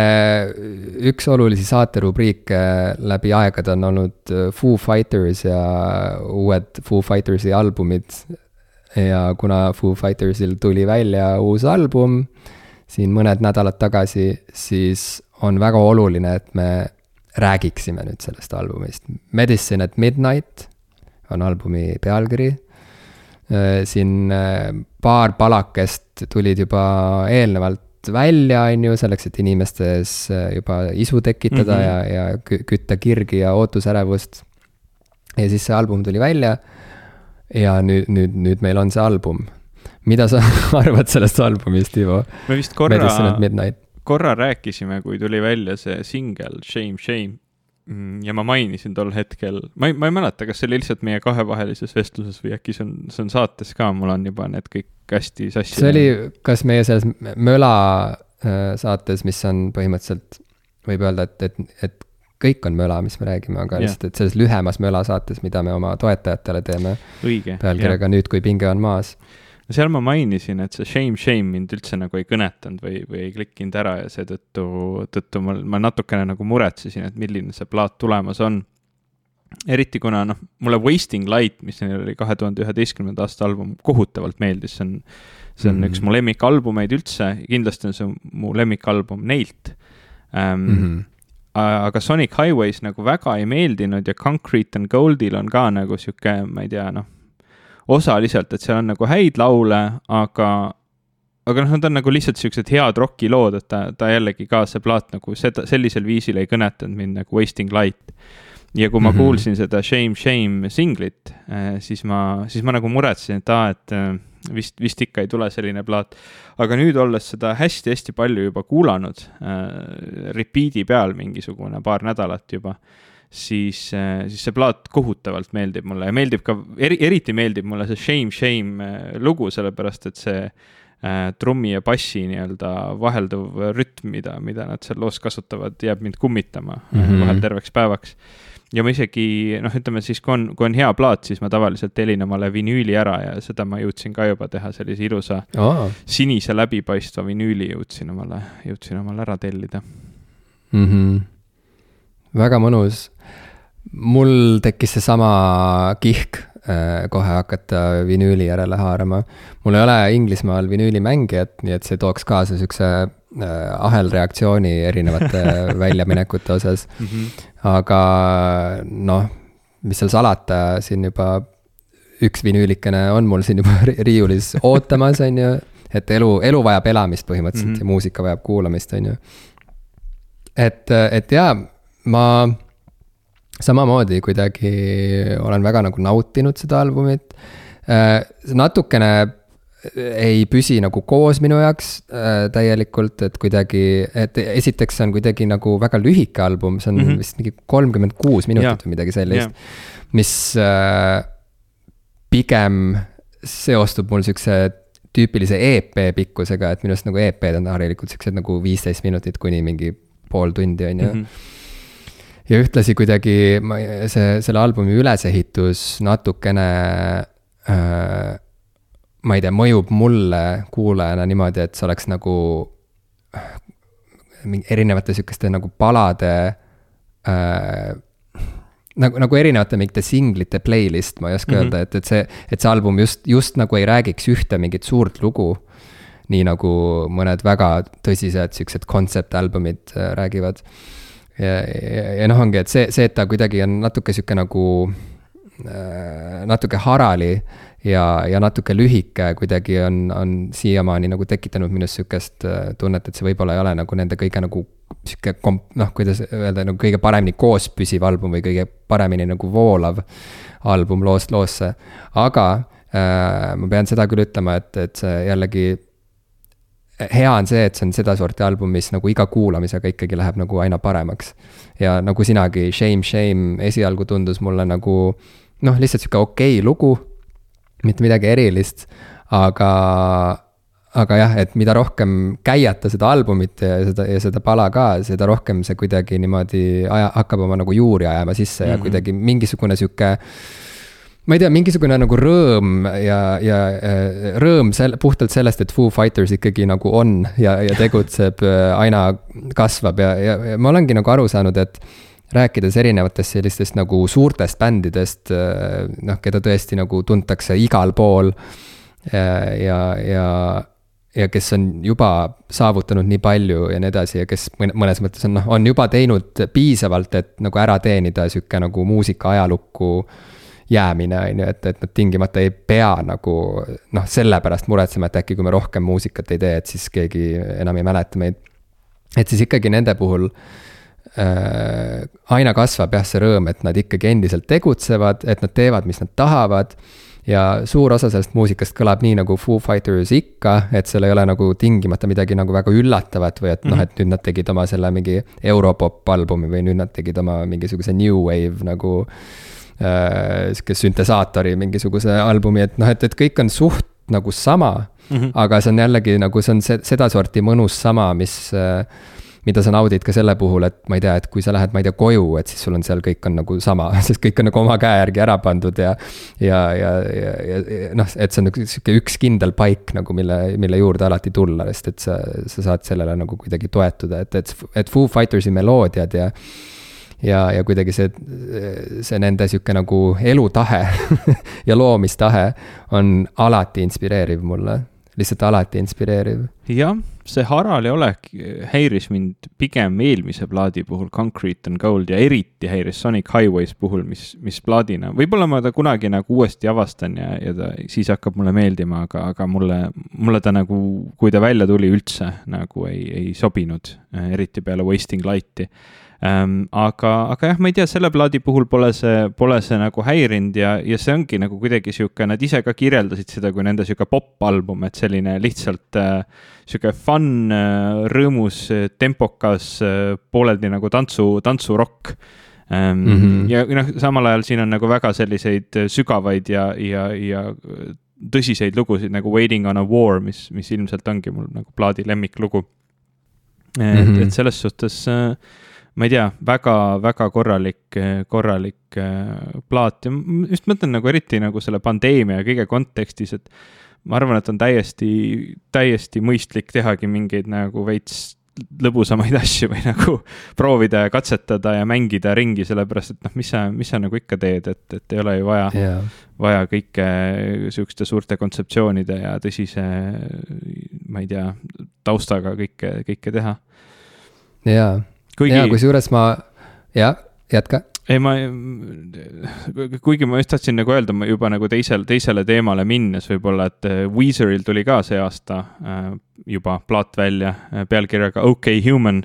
üks olulisi saaterubriike läbi aegade on olnud äh, Foo Fighters ja uued Foo Fightersi albumid. ja kuna Foo Fightersil tuli välja uus album siin mõned nädalad tagasi, siis on väga oluline, et me räägiksime nüüd sellest albumist. Medicine at Midnight on albumi pealkiri. Äh, siin äh, paar palakest tulid juba eelnevalt välja, on ju, selleks, et inimestes äh, juba isu tekitada mm -hmm. ja, ja kütta kirgi ja ootusärevust. ja siis see album tuli välja. ja nüüd, nüüd, nüüd meil on see album. mida sa arvad sellest albumist, Ivo? me vist korra, korra rääkisime, kui tuli välja see singel Shame, Shame ja ma mainisin tol hetkel, ma ei, ma ei mäleta, kas see oli lihtsalt meie kahevahelises vestluses või äkki see on, see on saates ka, mul on juba need kõik hästi sassi. see oli, kas meie selles möla äh, saates, mis on põhimõtteliselt, võib öelda, et, et, et kõik on möla, mis me räägime, aga lihtsalt, et selles lühemas möla saates, mida me oma toetajatele teeme. pealkirjaga Nüüd, kui pinge on maas seal ma mainisin, et see shame, shame mind üldse nagu ei kõnetanud või, või ei klikkinud ära ja seetõttu, tõttu ma, ma natukene nagu muretsesin, et milline see plaat tulemas on. eriti kuna noh, mulle Wasting Light, mis neil oli kahe tuhande üheteistkümnenda aasta album, kohutavalt meeldis, see on, see on mm -hmm. üks mu lemmikalbumeid üldse, kindlasti on see mu lemmikalbum neilt ähm, mm. -hmm aga Sonic Highways nagu väga ei meeldinud ja Concrete and Goldil on ka nagu sihuke, ma ei tea, noh osaliselt, et seal on nagu häid laule, aga, aga noh, nad on nagu lihtsalt siuksed head rokilood, et ta, ta jällegi ka see plaat nagu seda, sellisel viisil ei kõnetanud mind nagu Wasting Light. ja kui ma mm -hmm. kuulsin seda Shame, Shame singlit, eh, siis ma, siis ma nagu muretsesin, et aa, et eh, vist, vist ikka ei tule selline plaat. aga nüüd, olles seda hästi-hästi palju juba kuulanud äh,, repeat'i peal mingisugune paar nädalat juba siis, äh, siis see plaat kohutavalt meeldib mulle ja meeldib ka, eri, eriti meeldib mulle see Shame, Shame äh, lugu, sellepärast et see äh, trummi ja bassi nii-öelda vahelduv rütm, mida, mida nad seal loos kasutavad, jääb mind kummitama mm -hmm. vahel terveks päevaks. ja ma isegi noh, ütleme siis, kui on, kui on hea plaat, siis ma tavaliselt telin omale vinüüli ära ja seda ma jõudsin ka juba teha, sellise ilusa oh. sinise läbipaistva vinüüli jõudsin omale, jõudsin omale ära tellida mm. -hmm. Väga mõnus mul tekkis seesama kihk äh, kohe hakata vinüüli järele haarama. mul ei ole Inglismaal vinüülimängijat, nii et see tooks kaasa siukse äh, ahelreaktsiooni erinevate väljaminekute osas mm. -hmm. aga noh, mis seal salata, siin juba üks vinüülikene on mul siin juba riiulis ootamas, on ju. et elu, elu vajab elamist põhimõtteliselt mm -hmm. ja muusika vajab kuulamist, on ju. et, et jaa, ma samamoodi kuidagi olen väga nagu nautinud seda albumit. Äh, natukene ei püsi nagu koos minu jaoks äh, täielikult, et kuidagi, et esiteks see on kuidagi nagu väga lühike album, see on mm -hmm. vist mingi kolmkümmend kuus minutit yeah. või midagi sellist yeah.. mis äh, pigem seostub mul siukse tüüpilise EP pikkusega, et minu arust nagu EP-d on harilikult siuksed nagu viisteist minutit kuni mingi pool tundi, on ju. -hmm ja ühtlasi kuidagi ma, see, selle albumi ülesehitus natukene äh, ma ei tea, mõjub mulle kuulajana niimoodi, et see oleks nagu mingi erinevate sihukeste nagu palade äh, nagu, nagu erinevate mingite singlite playlist, ma ei oska mm -hmm. öelda, et, et see, et see album just, just nagu ei räägiks ühte mingit suurt lugu. nii nagu mõned väga tõsised siuksed concept albumid äh, räägivad. Ja, ja, ja noh, ongi, et see, see, et ta kuidagi on natuke sihuke nagu äh, natuke harali ja, ja natuke lühike kuidagi on, on siiamaani nagu tekitanud minus sihukest äh, tunnet, et see võib-olla ei ole nagu nende kõige nagu sihuke komp-, noh, kuidas öelda, nagu kõige paremini koos püsiv album või kõige paremini nagu voolav album loost loosse. aga äh, ma pean seda küll ütlema, et, et see jällegi hea on see, et see on sedasorti album, mis nagu iga kuulamisega ikkagi läheb nagu aina paremaks. ja nagu sinagi, Shame, Shame esialgu tundus mulle nagu noh, lihtsalt sihuke okei okay lugu mitte midagi erilist, aga, aga jah, et mida rohkem käiata seda albumit ja seda, ja seda pala ka, seda rohkem see kuidagi niimoodi aja, hakkab oma nagu juuri ajama sisse mm -hmm. ja mhm. kuidagi mingisugune sihuke ma ei tea, mingisugune nagu rõõm ja, ja rõõm sel-, puhtalt sellest, et Foo Fighters ikkagi nagu on ja, ja tegutseb, äh, aina kasvab ja, ja, ja ma olengi nagu aru saanud, et rääkides erinevatest sellistest nagu suurtest bändidest, äh, noh, keda tõesti nagu tuntakse igal pool. ja, ja, ja kes on juba saavutanud nii palju ja nii edasi ja kes mõnes mõttes on noh, on juba teinud piisavalt, et nagu ära teenida sihuke nagu muusika ajalukku jäämine, on ju, et, et nad tingimata ei pea nagu noh, sellepärast muretsema, et äkki kui me rohkem muusikat ei tee, et siis keegi enam ei mäleta meid. et siis ikkagi nende puhul äh, aina kasvab jah, see rõõm, et nad ikkagi endiselt tegutsevad, et nad teevad, mis nad tahavad. ja suur osa sellest muusikast kõlab nii nagu Foo Fighters ikka, et seal ei ole nagu tingimata midagi nagu väga üllatavat või et noh, mhm. et nüüd nad tegid oma selle mingi europop albumi või nüüd nad tegid oma mingisuguse new wave nagu äh,. Sihuke süntesaatori mingisuguse albumi, et noh, et, et kõik on suht nagu sama mm. -hmm. aga see on jällegi nagu, see on sedasorti mõnus sama, mis äh, mida sa naudid ka selle puhul, et ma ei tea, et kui sa lähed, ma ei tea, koju, et siis sul on seal kõik on nagu sama, sest kõik on nagu oma käe järgi ära pandud ja. ja, ja, ja, ja noh, et see on nagu sihuke üks kindel paik nagu, mille, mille juurde alati tulla, sest et sa, sa saad sellele nagu kuidagi toetuda, et, et, et Foo Fightersi meloodiad ja ja, ja kuidagi see, see nende sihuke nagu elutahe ja loomistahe on alati inspireeriv mulle lihtsalt alati inspireeriv. jah, see Harali olek häiris mind pigem eelmise plaadi puhul, Concrete and Gold, ja eriti häiris Sonic Highways puhul, mis, mis plaadina, võib-olla ma ta kunagi nagu uuesti avastan ja, ja ta siis hakkab mulle meeldima, aga, aga mulle, mulle ta nagu, kui ta välja tuli, üldse nagu ei, ei sobinud, eriti peale Wasting Light'i ähm,. aga, aga jah, ma ei tea, selle plaadi puhul pole see, pole see nagu häirinud ja, ja see ongi nagu kuidagi sihuke, nad ise ka kirjeldasid seda kui nende sihuke popp-album, et selline lihtsalt äh, sihuke fun äh,, rõõmus, tempokas äh,, pooleldi nagu tantsu, tantsurokk. Mm -hmm. ja noh, samal ajal siin on nagu väga selliseid sügavaid ja, ja, ja tõsiseid lugusid nagu Waiting on a war, mis, mis ilmselt ongi mul nagu plaadi lemmiklugu. et mm, -hmm. et selles suhtes äh, ma ei tea väga,, väga-väga korralik, korralik äh, plaat ja just mõtlen nagu eriti nagu selle pandeemia ja kõige kontekstis, et ma arvan, et on täiesti, täiesti mõistlik tehagi mingeid nagu veits lõbusamaid asju või nagu proovida ja katsetada ja mängida ringi, sellepärast et noh, mis sa, mis sa nagu ikka teed, et, et ei ole ju vaja yeah., vaja kõike sihukeste suurte kontseptsioonide ja tõsise, ma ei tea, taustaga kõike, kõike teha. jaa Kuigi... ja kusjuures ma, jah, jätka. ei, ma, kuigi ma just tahtsin nagu öelda, ma juba nagu teisel, teisele teemale minnes võib-olla, et äh, Weezeril tuli ka see aasta äh, juba plaat välja äh, pealkirjaga OK Human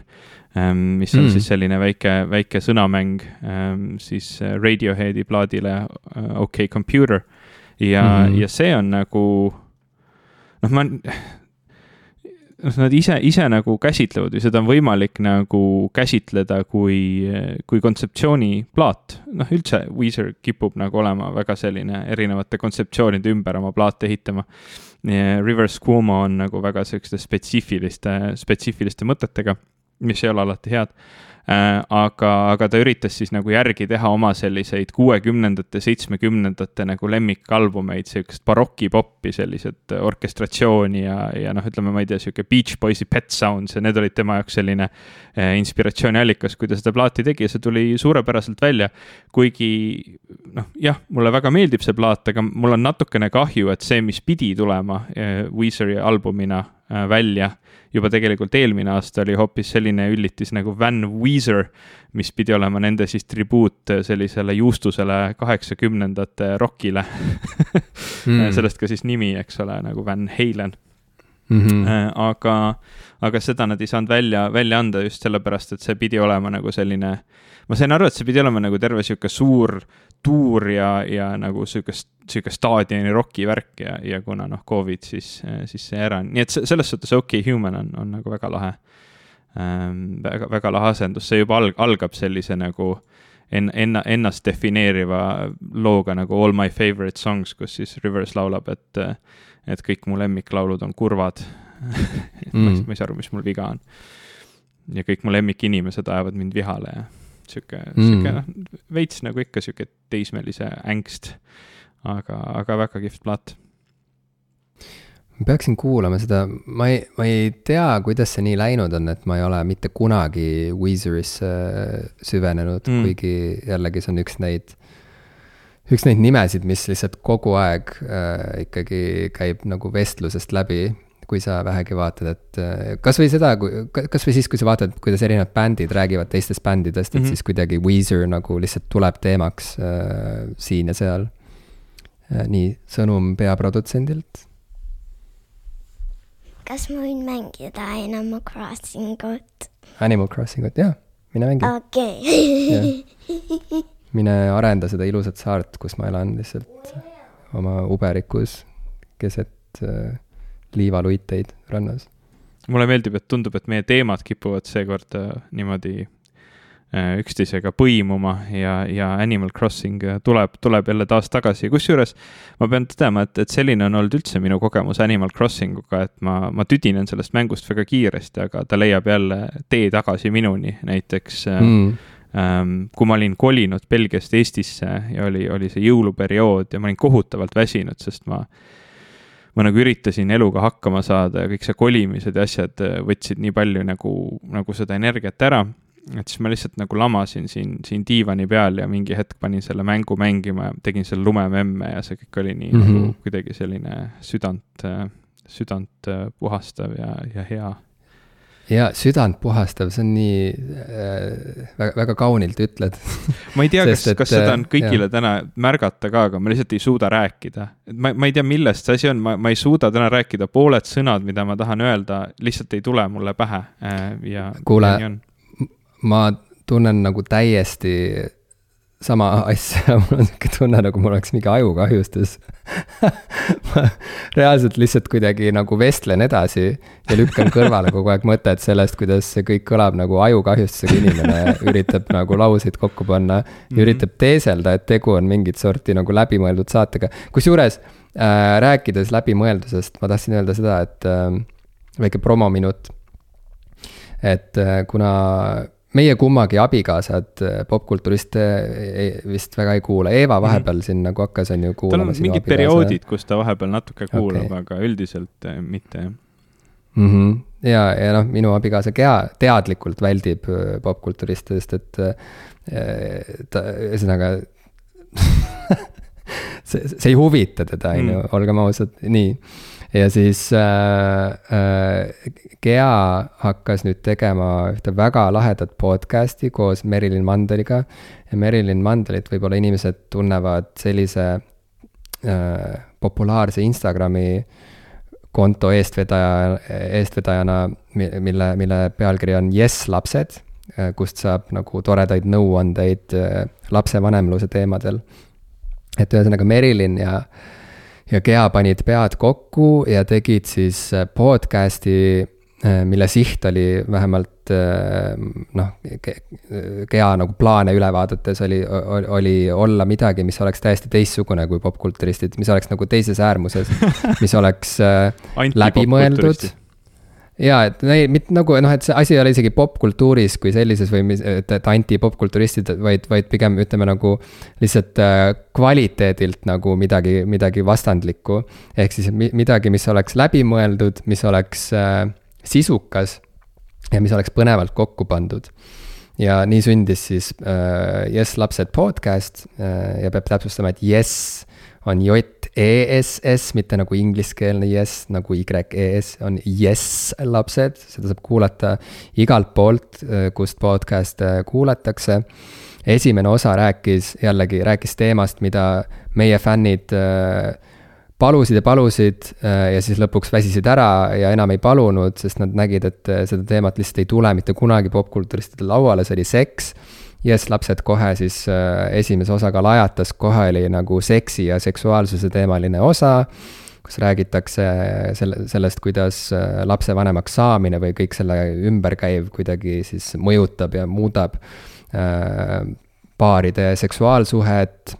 ähm,, mis on mm. siis selline väike, väike sõnamäng ähm, siis Radioheadi plaadile OK Computer. ja mm., ja see on nagu noh, ma noh, nad ise, ise nagu käsitlevad või seda on võimalik nagu käsitleda kui, kui kontseptsiooniplaat. noh, üldse Weezer kipub nagu olema väga selline erinevate kontseptsioonide ümber oma plaate ehitama. Rivers Cuomo on nagu väga sihukeste spetsiifiliste, spetsiifiliste mõtetega, mis ei ole alati head aga, aga ta üritas siis nagu järgi teha oma selliseid kuuekümnendate, seitsmekümnendate nagu lemmikalbumeid, sihukest barokipoppi, sellised orkestratsiooni ja, ja noh, ütleme, ma ei tea, sihuke Beach Boysi Pet Sounds ja need olid tema jaoks selline eh, inspiratsiooniallikas, kui ta seda plaati tegi ja see tuli suurepäraselt välja. kuigi noh, jah, mulle väga meeldib see plaat, aga mul on natukene kahju, et see, mis pidi tulema eh, Weezeri albumina välja juba tegelikult eelmine aasta oli hoopis selline üllitis nagu Van Weezer, mis pidi olema nende siis tribuut sellisele juustusele kaheksakümnendate rokile mm. sellest ka siis nimi, eks ole, nagu Van Halen mm. -hmm. aga, aga seda nad ei saanud välja, välja anda just sellepärast, et see pidi olema nagu selline, ma sain aru, et see pidi olema nagu terve sihuke suur tuur ja, ja nagu sihukest, sihuke staadioni roki värk ja, ja kuna noh, Covid, siis, siis see ära, nii et selles suhtes OK Human on, on nagu väga lahe ähm,. väga, väga lahe asendus, see juba alg-, algab sellise nagu en-, enna-, ennast defineeriva looga nagu All my favorite songs, kus siis Rivers laulab, et, et kõik mu lemmiklaulud on kurvad mm. ma, ei, ma ei saa aru, mis mul viga on. ja kõik mu lemmikinimesed ajavad mind vihale ja sihuke mm., sihuke noh, veits nagu ikka sihuke teismelise ängst. aga, aga väga kihvt plaat. ma peaksin kuulama seda, ma ei, ma ei tea, kuidas see nii läinud on, et ma ei ole mitte kunagi Weezerisse süvenenud mm., kuigi jällegi see on üks neid üks neid nimesid, mis lihtsalt kogu aeg äh, ikkagi käib nagu vestlusest läbi kui sa vähegi vaatad, et äh, kasvõi seda, kui, kasvõi siis, kui sa vaatad, kuidas erinevad bändid räägivad teistest bändidest, et mm -hmm. siis kuidagi Weezer nagu lihtsalt tuleb teemaks äh, siin ja seal äh,. nii, sõnum peaprodutsendilt. kas ma võin mängida Animal Crossingut? Animal Crossingut, jah, mine mängi. okei. mine arenda seda ilusat saart, kus ma elan lihtsalt oma uberikus keset äh, liivaluiteid rannas. mulle meeldib, et tundub, et meie teemad kipuvad seekord äh, niimoodi äh, üksteisega põimuma ja, ja Animal Crossing äh, tuleb, tuleb jälle taas tagasi, kusjuures ma pean tõdema, et, et selline on olnud üldse minu kogemus Animal Crossing uga, et ma, ma tüdinen sellest mängust väga kiiresti, aga ta leiab jälle tee tagasi minuni, näiteks mm. ähm, kui ma olin kolinud Belgiast Eestisse ja oli, oli see jõuluperiood ja ma olin kohutavalt väsinud, sest ma ma nagu üritasin eluga hakkama saada ja kõik see kolimised ja asjad äh, võtsid nii palju nagu, nagu seda energiat ära. et siis ma lihtsalt nagu lamasin siin, siin diivani peal ja mingi hetk panin selle mängu mängima ja tegin selle lumememme ja see kõik oli nii mm -hmm. nagu kuidagi selline südant, äh, südant äh, puhastav ja, ja hea ja südantpuhastav, see on nii äh, väga, väga kaunilt ütled ma ei tea, kas, kas seda on äh, kõigile jah. täna märgata ka, aga ma lihtsalt ei suuda rääkida. ma, ma ei tea, millest see asi on, ma, ma ei suuda täna rääkida, pooled sõnad, mida ma tahan öelda, lihtsalt ei tule mulle pähe äh, ja. kuule, ma tunnen nagu täiesti sama asja, mul on sihuke tunne, nagu mul oleks mingi ajukahjustus ma reaalselt lihtsalt kuidagi nagu vestlen edasi ja lükkan kõrvale kogu aeg mõtet sellest, kuidas see kõik kõlab nagu ajukahjustusega inimene üritab nagu lauseid kokku panna mm -hmm. üritab teeselda, et tegu on mingit sorti nagu läbimõeldud saatega. kusjuures äh, rääkides läbimõeldusest, ma tahtsin öelda seda, et äh, väike promominut. et äh, kuna meie kummagi abikaasad äh, popkulturiste vist väga ei kuula, Eeva mhm. vahepeal mm -hmm. siin nagu hakkas, on ju, kuulama. tal on mingid perioodid, kus ta vahepeal natuke kuulab okay., aga üldiselt äh, mitte, jah mm. -hmm. ja, ja noh, minu abikaasa kea-, teadlikult väldib popkulturiste, sest et ta, ühesõnaga see, see ei huvita teda, on ju, mhm. olgem ausad, nii ja siis äh, äh, Gea hakkas nüüd tegema ühte väga lahedat podcast'i koos Merilin Mandeliga. ja Merilin Mandelit võib-olla inimesed tunnevad sellise äh, populaarse Instagrami konto eestvedaja, eestvedajana, mille, mille pealkiri on Jess lapsed, äh, kust saab nagu toredaid nõuandeid äh, lapsevanemluse teemadel. et ühesõnaga Merilin ja äh, ja Gea panid pead kokku ja tegid siis äh, podcast'i, äh, mille siht oli vähemalt äh, noh, Gea nagu plaane üle vaadates oli, oli olla midagi, mis oleks täiesti teistsugune kui popkulturistid, mis oleks nagu teises äärmuses, mis oleks läbimõeldud ja et mitte nagu noh, et see asi ei ole isegi popkultuuris kui sellises või mis, et, et anti-popkulturistid, vaid, vaid pigem ütleme nagu lihtsalt äh, kvaliteedilt nagu midagi, midagi vastandlikku. ehk siis midagi, mis oleks läbimõeldud, mis oleks äh, sisukas ja mis oleks põnevalt kokku pandud. ja nii sündis siis äh, Yes lapsed podcast äh, ja peab täpsustama, et Yes on J-E-S-S, mitte nagu ingliskeelne yes, nagu Y-E-S, on yes lapsed, seda saab kuulata igalt poolt, äh, kust podcast'e kuulatakse. esimene osa rääkis jällegi, rääkis teemast, mida meie fännid äh, palusid ja palusid äh, ja siis lõpuks väsisid ära ja enam ei palunud, sest nad nägid, et seda teemat lihtsalt ei tule mitte kunagi popkulturistide lauale, see oli seks Yes lapsed kohe siis äh, esimese osaga lajatas, kohe oli nagu seksi ja seksuaalsuse teemaline osa, kus räägitakse selle, sellest, kuidas äh, lapsevanemaks saamine või kõik selle ümber käiv kuidagi siis mõjutab ja muudab äh, paaride seksuaalsuhet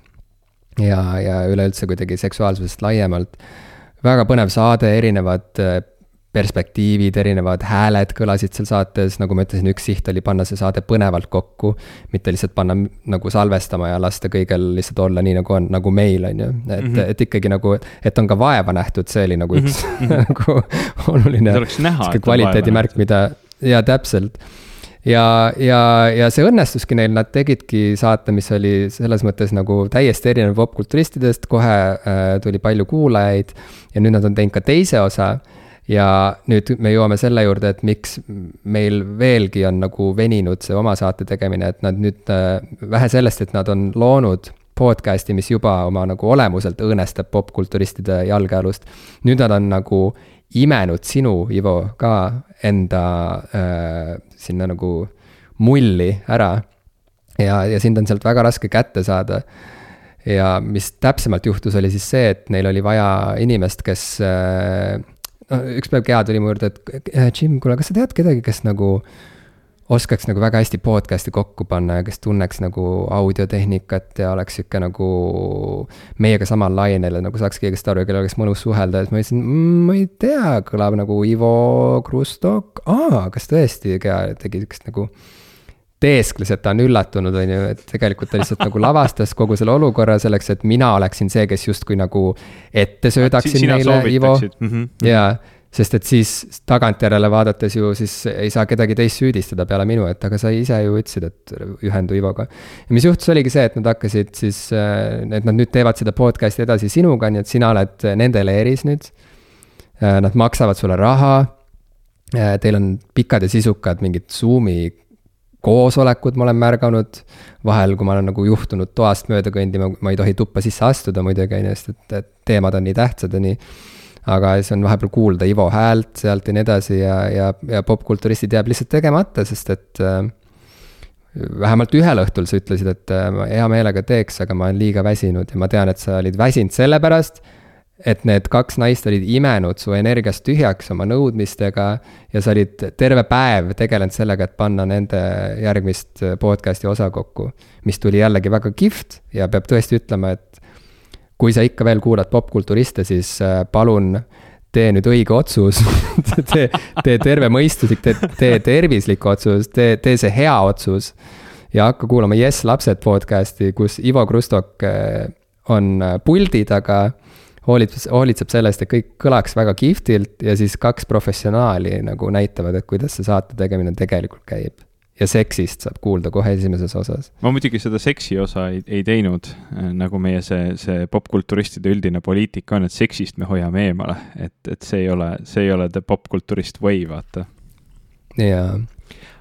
ja, ja üleüldse kuidagi seksuaalsusest laiemalt. väga põnev saade, erinevad perspektiivid, erinevad hääled kõlasid seal saates, nagu ma ütlesin, üks siht oli panna see saade põnevalt kokku. mitte lihtsalt panna nagu salvestama ja lasta kõigel lihtsalt olla nii, nagu on, nagu meil, on ju. et mm, -hmm. et ikkagi nagu, et on ka vaeva nähtud, see oli nagu üks mm -hmm. nagu oluline. sihuke kvaliteedimärk, mida, jaa, täpselt ja, ja, ja see õnnestuski neil, nad tegidki saate, mis oli selles mõttes nagu täiesti erinev popkulturistidest, kohe äh, tuli palju kuulajaid. ja nüüd nad on teinud ka teise osa ja nüüd me jõuame selle juurde, et miks meil veelgi on nagu veninud see oma saate tegemine, et nad nüüd, äh, vähe sellest, et nad on loonud podcast'i, mis juba oma nagu olemuselt õõnestab popkulturistide jalgealust. nüüd nad on nagu imenud sinu, Ivo, ka enda äh, sinna nagu mulli ära. ja, ja sind on sealt väga raske kätte saada ja mis täpsemalt juhtus, oli siis see, et neil oli vaja inimest, kes äh, üks päev Gea tuli mu juurde, et äh, Jim, kuule, kas sa tead kedagi, kes nagu oskaks nagu väga hästi podcast'i kokku panna ja kes tunneks nagu audiotehnikat ja oleks sihuke nagu meiega samal lainel ja nagu saaks kõigest aru ja kellel oleks mõnus suhelda, siis ma ütlesin mmm,, ma ei tea, kõlab nagu Ivo Krustok, aa, kas tõesti, tegi siukest nagu teeskles, et ta on üllatunud, on ju, et tegelikult ta lihtsalt nagu lavastas kogu selle olukorra selleks, et mina oleksin see, kes justkui nagu ette söödaksin neile, Ivo. -hmm. jaa, sest et siis tagantjärele vaadates ju siis ei saa kedagi teist süüdistada peale minu, et aga sa ise ju ütlesid, et ühendu Ivoga. ja mis juhtus, oligi see, et nad hakkasid siis, et nad nüüd teevad seda podcast'i edasi sinuga, nii et sina oled nende leeris nüüd. Nad maksavad sulle raha. Teil on pikad ja sisukad mingid Zoom'i koosolekud ma olen märganud. vahel, kui ma olen nagu juhtunud toast mööda kõndima, ma ei tohi tuppa sisse astuda muidugi, on ju, sest et, et teemad on nii tähtsad ja nii. aga siis on vahepeal kuulda Ivo häält sealt ja nii edasi ja, ja, ja popkulturistid jääb lihtsalt tegemata, sest et äh, vähemalt ühel õhtul sa ütlesid, et äh, ma hea meelega teeks, aga ma olen liiga väsinud ja ma tean, et sa olid väsinud sellepärast et need kaks naist olid imenud su energiast tühjaks oma nõudmistega ja sa olid terve päev tegelenud sellega, et panna nende järgmist podcast'i osa kokku. mis tuli jällegi väga kihvt ja peab tõesti ütlema, et kui sa ikka veel kuulad popkulturiste, siis äh, palun tee nüüd õige otsus tee, tee tervemõistuslik, tee, tee tervislik otsus, tee, tee see hea otsus. ja hakka kuulama Jess lapsed podcast'i, kus Ivo Krustok äh, on äh, puldi taga hoolitseb, hoolitseb selle eest, et kõik kõlaks väga kihvtilt ja siis kaks professionaali nagu näitavad, et kuidas see saate tegemine tegelikult käib. ja seksist saab kuulda kohe esimeses osas. ma muidugi seda seksi osa ei, ei teinud, äh, nagu meie see, see popkulturistide üldine poliitika on, et seksist me hoiame eemale, et, et see ei ole, see ei ole the popkulturist way, vaata. jaa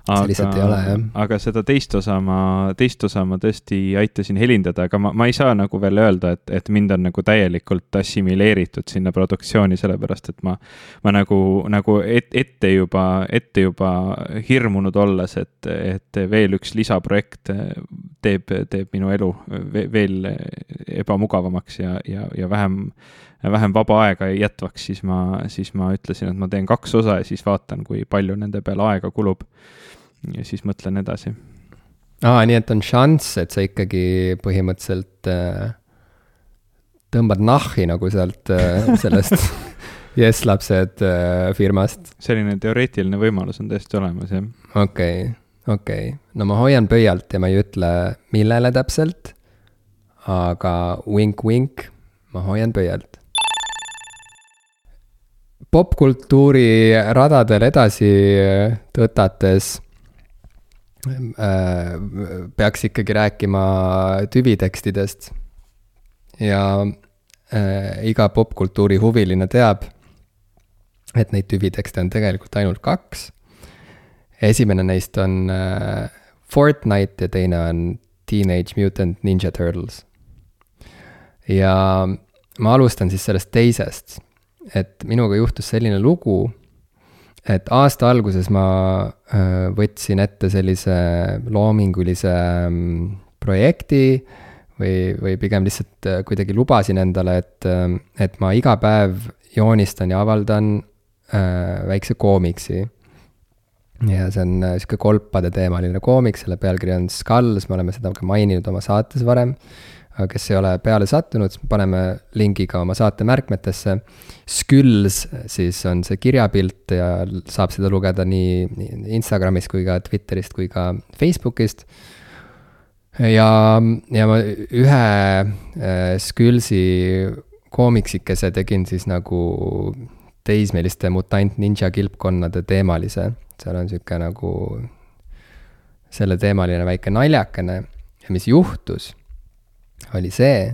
see lihtsalt ei ole, jah. aga seda teist osa ma, teist osa ma tõesti aitasin helindada, aga ma, ma ei saa nagu veel öelda, et, et mind on nagu täielikult assimileeritud sinna produktsiooni, sellepärast et ma, ma nagu, nagu et, ette juba, ette juba hirmunud olles, et, et veel üks lisaprojekt teeb, teeb minu elu veel ebamugavamaks ja, ja, ja vähem vähem vaba aega jätvaks, siis ma, siis ma ütlesin, et ma teen kaks osa ja siis vaatan, kui palju nende peale aega kulub ja siis mõtlen edasi. aa, nii et on šanss, et sa ikkagi põhimõtteliselt äh, tõmbad nahhi nagu sealt äh, sellest Yes lapsed äh, firmast. selline teoreetiline võimalus on täiesti olemas, jah. okei okay,, okei okay., no ma hoian pöialt ja ma ei ütle, millele täpselt, aga vink-vink, ma hoian pöialt popkultuuri radadel edasi tõtates Äh, peaks ikkagi rääkima tüvitekstidest. ja äh, iga popkultuuri huviline teab, et neid tüvitekste on tegelikult ainult kaks. esimene neist on äh, Fortnite ja teine on Teenage Mutant Ninja Turtles. ja ma alustan siis sellest teisest, et minuga juhtus selline lugu et aasta alguses ma äh, võtsin ette sellise loomingulise mm, projekti või, või pigem lihtsalt äh, kuidagi lubasin endale, et, äh, et ma iga päev joonistan ja avaldan äh, väikse koomiksi. ja see on sihuke kolpade teemaline koomik, selle pealkiri on Skulls, me oleme seda ka maininud oma saates varem aga kes ei ole peale sattunud, siis paneme lingi ka oma saate märkmetesse. Skülls siis on see kirjapilt ja saab seda lugeda nii, Instagramist kui ka Twitterist kui ka Facebookist. ja, ja ma ühe äh, Sküllsi koomiksikese tegin siis nagu teismeliste mutant ninja kilpkonnade teemalise, seal on sihuke nagu selleteemaline väike naljakene ja mis juhtus oli see,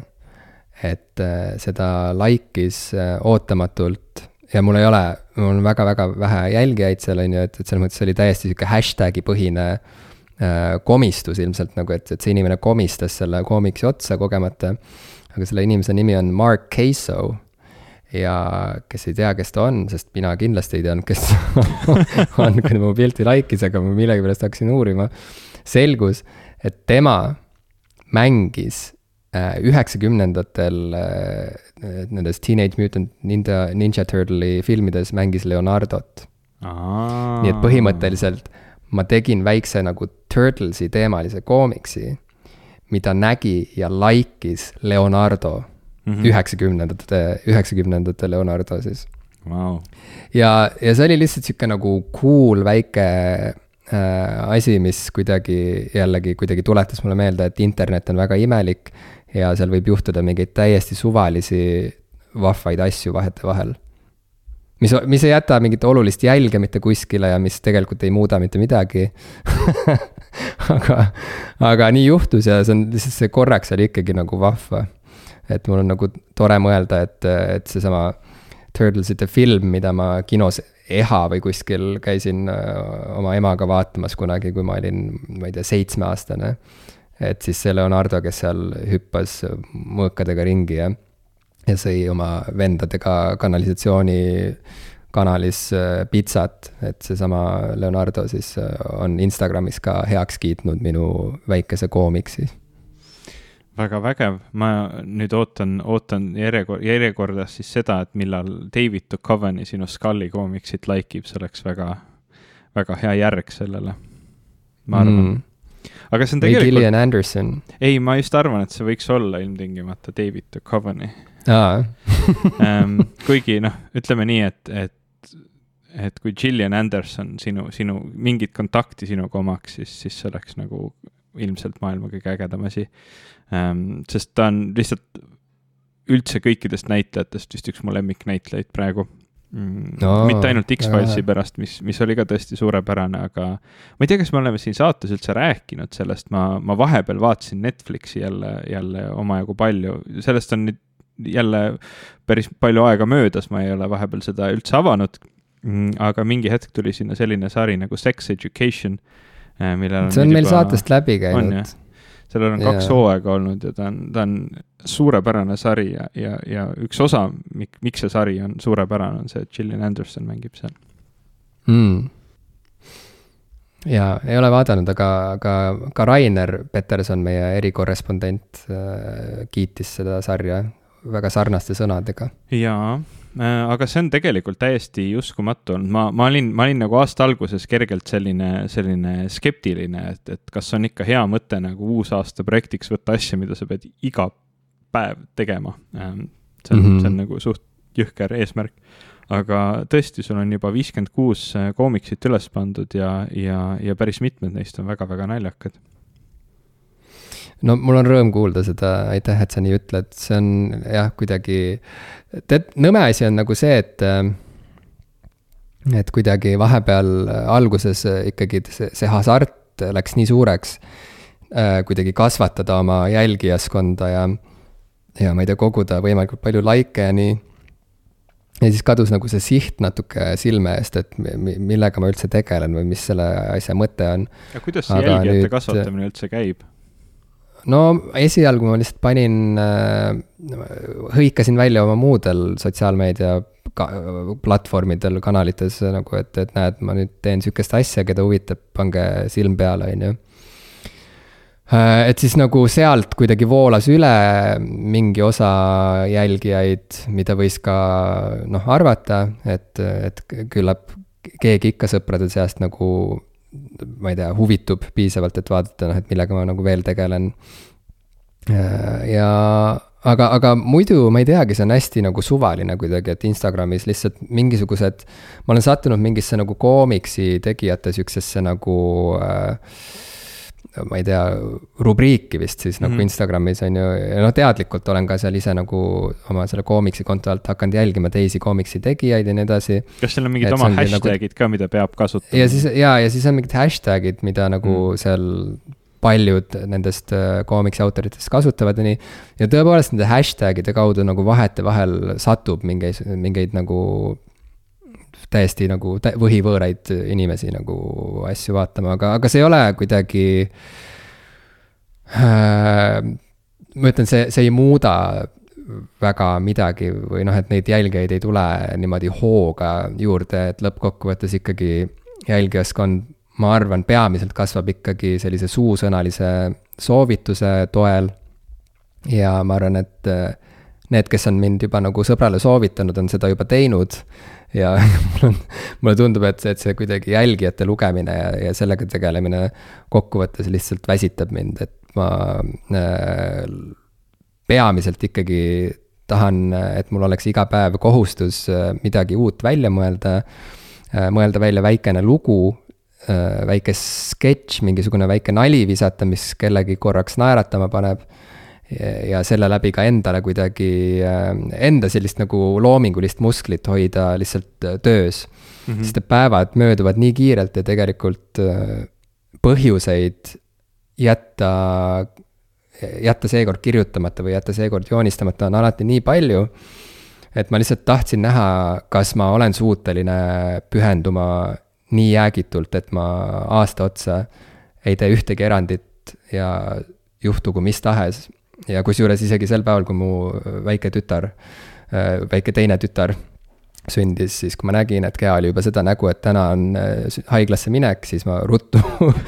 et äh, seda like'is äh, ootamatult ja mul ei ole, mul on väga-väga vähe jälgijaid seal, on ju, et, et selles mõttes oli täiesti sihuke hashtag'i põhine äh, komistus ilmselt nagu, et, et see inimene komistas selle koomiksi otsa kogemata. aga selle inimese nimi on Mark Caso. ja kes ei tea, kes ta on, sest mina kindlasti ei teadnud, kes on, kui ta mu pilti like'is, aga ma millegipärast hakkasin uurima. selgus, et tema mängis üheksakümnendatel äh, nendes Teenage Mutant Ninja, Ninja Turtle'i filmides mängis Leonardot. nii et põhimõtteliselt ma tegin väikse nagu Turtlesi teemalise koomiksi, mida nägi ja like'is Leonardo mhm. üheksakümnendate mm -hmm., üheksakümnendate Leonardo siis wow.. ja, ja see oli lihtsalt sihuke nagu cool väike äh, asi, mis kuidagi jällegi kuidagi tuletas mulle meelde, et internet on väga imelik ja seal võib juhtuda mingeid täiesti suvalisi vahvaid asju vahetevahel. mis, mis ei jäta mingit olulist jälge mitte kuskile ja mis tegelikult ei muuda mitte midagi aga, aga nii juhtus ja see on lihtsalt see korraks oli ikkagi nagu vahva. et mul on nagu tore mõelda, et, et seesama Turtlesite film, mida ma kinos EHA või kuskil käisin äh, oma emaga vaatamas kunagi, kui ma olin, ma ei tea, seitsmeaastane et siis see Leonardo, kes seal hüppas mõõkadega ringi ja, ja sõi oma vendadega kanalisatsiooni kanalis äh, pitsat, et seesama Leonardo siis äh, on Instagramis ka heaks kiitnud minu väikese koomiksi. Väga vägev, ma nüüd ootan, ootan järjekord, järjekordas siis seda, et millal David Duchovny sinu Scully koomiksit like ib, see oleks väga, väga hea järg sellele. ma arvan. Mm aga see on tegelikult. või Gillian Anderson. ei, ma just arvan, et see võiks olla ilmtingimata David Duchovny um, kuigi noh, ütleme nii, et, et, et kui Gillian Anderson sinu, sinu, mingit kontakti sinuga omaks, siis, siis see oleks nagu ilmselt maailma kõige ägedam asi um,. sest ta on lihtsalt üldse kõikidest näitlejatest vist üks mu lemmiknäitlejaid praegu no,. mitte ainult X-Filesi pärast, mis, mis oli ka tõesti suurepärane, aga ma ei tea, kas me oleme siin saates üldse rääkinud sellest, ma, ma vahepeal vaatasin Netflixi jälle, jälle omajagu palju, sellest on nüüd jälle päris palju aega möödas, ma ei ole vahepeal seda üldse avanud. Mm, aga mingi hetk tuli sinna selline sari nagu Sex Education, äh, millel on see on meil juba... saatest läbi käinud sellel on kaks hooaega olnud ja ta on, ta on suurepärane sari ja, ja, ja üks osa, mik-, miks see sari on suurepärane, on see, et Gillian Anderson mängib seal. Mm.. jaa, ei ole vaadanud, aga, aga ka Rainer Peterson, meie erikorrespondent, äh, kiitis seda sarja väga sarnaste sõnadega. jaa aga see on tegelikult täiesti uskumatu olnud, ma, ma olin, ma olin nagu aasta alguses kergelt selline, selline skeptiline, et, et kas on ikka hea mõte nagu uusaasta projektiks võtta asja, mida sa pead iga päev tegema. Ähm, see on mm, -hmm. see on nagu suht jõhker eesmärk. aga tõesti, sul on juba viiskümmend kuus äh, koomiksit üles pandud ja, ja, ja päris mitmed neist on väga-väga naljakad no mul on rõõm kuulda seda, aitäh, et sa nii ütled, see on jah, kuidagi, tead, nõme asi on nagu see, et et kuidagi vahepeal alguses ikkagi see, see hasart läks nii suureks, kuidagi kasvatada oma jälgijaskonda ja, ja ma ei tea, koguda võimalikult palju likee ja nii. ja siis kadus nagu see siht natuke silme eest, et millega ma üldse tegelen või mis selle asja mõte on. ja kuidas see Aga jälgijate nüüd... kasvatamine üldse käib? No esialgu ma lihtsalt panin äh,, hõikasin välja oma muudel sotsiaalmeedia ka, platvormidel, kanalites nagu, et, et näed, ma nüüd teen sihukest asja, keda huvitab, pange silm peale, on ju. Äh, et siis nagu sealt kuidagi voolas üle mingi osa jälgijaid, mida võis ka noh, arvata, et, et küllap keegi ikka sõprade seast nagu ma ei tea, huvitub piisavalt, et vaadata, noh, et millega ma nagu veel tegelen. ja aga, aga muidu ma ei teagi, see on hästi nagu suvaline kuidagi, et Instagramis lihtsalt mingisugused, ma olen sattunud mingisse nagu koomiksi tegijate sihukesesse nagu äh, ma ei tea, rubriiki vist siis mm -hmm. nagu mhm. Instagramis on ju, ja noh, teadlikult olen ka seal ise nagu oma selle koomiksi konto alt hakanud jälgima teisi koomiksi tegijaid ja nii edasi. kas seal on mingid oma nagu hashtag'id nagu... ka, mida peab kasutama? ja siis, ja, ja siis on mingid hashtag'id, mida nagu mm -hmm. seal paljud nendest äh, koomiksi autoritest kasutavad ja nii. ja tõepoolest nende hashtag'ide kaudu nagu vahetevahel satub mingeid, mingeid nagu täiesti nagu võhivõõraid inimesi nagu asju vaatama, aga, aga see ei ole kuidagi äh,. ma ütlen, see, see ei muuda väga midagi või noh, et neid jälgijaid ei tule niimoodi hooga juurde, et lõppkokkuvõttes ikkagi jälgijaskond, ma arvan, peamiselt kasvab ikkagi sellise suusõnalise soovituse toel. ja ma arvan, et äh, need, kes on mind juba nagu sõbrale soovitanud, on seda juba teinud ja mul on, mulle tundub, et, et see kuidagi jälgijate lugemine ja, ja sellega tegelemine kokkuvõttes lihtsalt väsitab mind, et ma äh, peamiselt ikkagi tahan, et mul oleks iga päev kohustus äh, midagi uut välja mõelda äh,, mõelda välja väikene lugu äh,, väike sketš, mingisugune väike nali visata, mis kellegi korraks naeratama paneb ja selle läbi ka endale kuidagi, äh, enda sellist nagu loomingulist musklit hoida lihtsalt äh, töös mm. -hmm. sest et päevad mööduvad nii kiirelt ja tegelikult äh, põhjuseid jätta, jätta seekord kirjutamata või jätta seekord joonistamata on alati nii palju. et ma lihtsalt tahtsin näha, kas ma olen suuteline pühenduma nii jäägitult, et ma aasta otsa ei tee ühtegi erandit ja juhtugu mis tahes ja kusjuures isegi sel päeval, kui mu väike tütar, äh, väike teine tütar sündis, siis kui ma nägin, et Gea oli juba seda nägu, et täna on äh, haiglasse minek, siis ma ruttu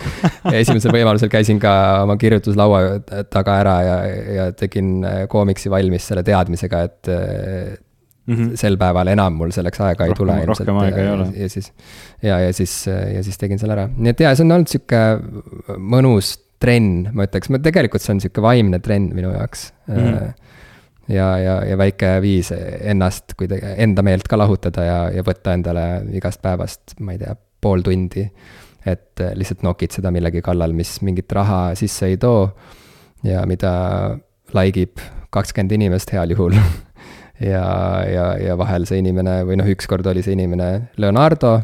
esimesel võimalusel käisin ka oma kirjutuslaua taga ära ja, ja tegin äh, koomiksi valmis selle teadmisega, et mm -hmm. sel päeval enam mul selleks aega ei tule ilmselt. rohkem aega ei ole. ja siis, ja, ja siis, ja siis tegin selle ära, nii et jaa, see on olnud sihuke mõnus trenn, ma ütleks, ma tegelikult see on sihuke vaimne trenn minu jaoks mm. ja, ja, ja väike viis ennast kuidagi, enda meelt ka lahutada ja, ja võtta endale igast päevast, ma ei tea, pool tundi. et lihtsalt nokitseda millegi kallal, mis mingit raha sisse ei too ja mida like ib kakskümmend inimest heal juhul ja, ja, ja vahel see inimene või noh, ükskord oli see inimene Leonardo,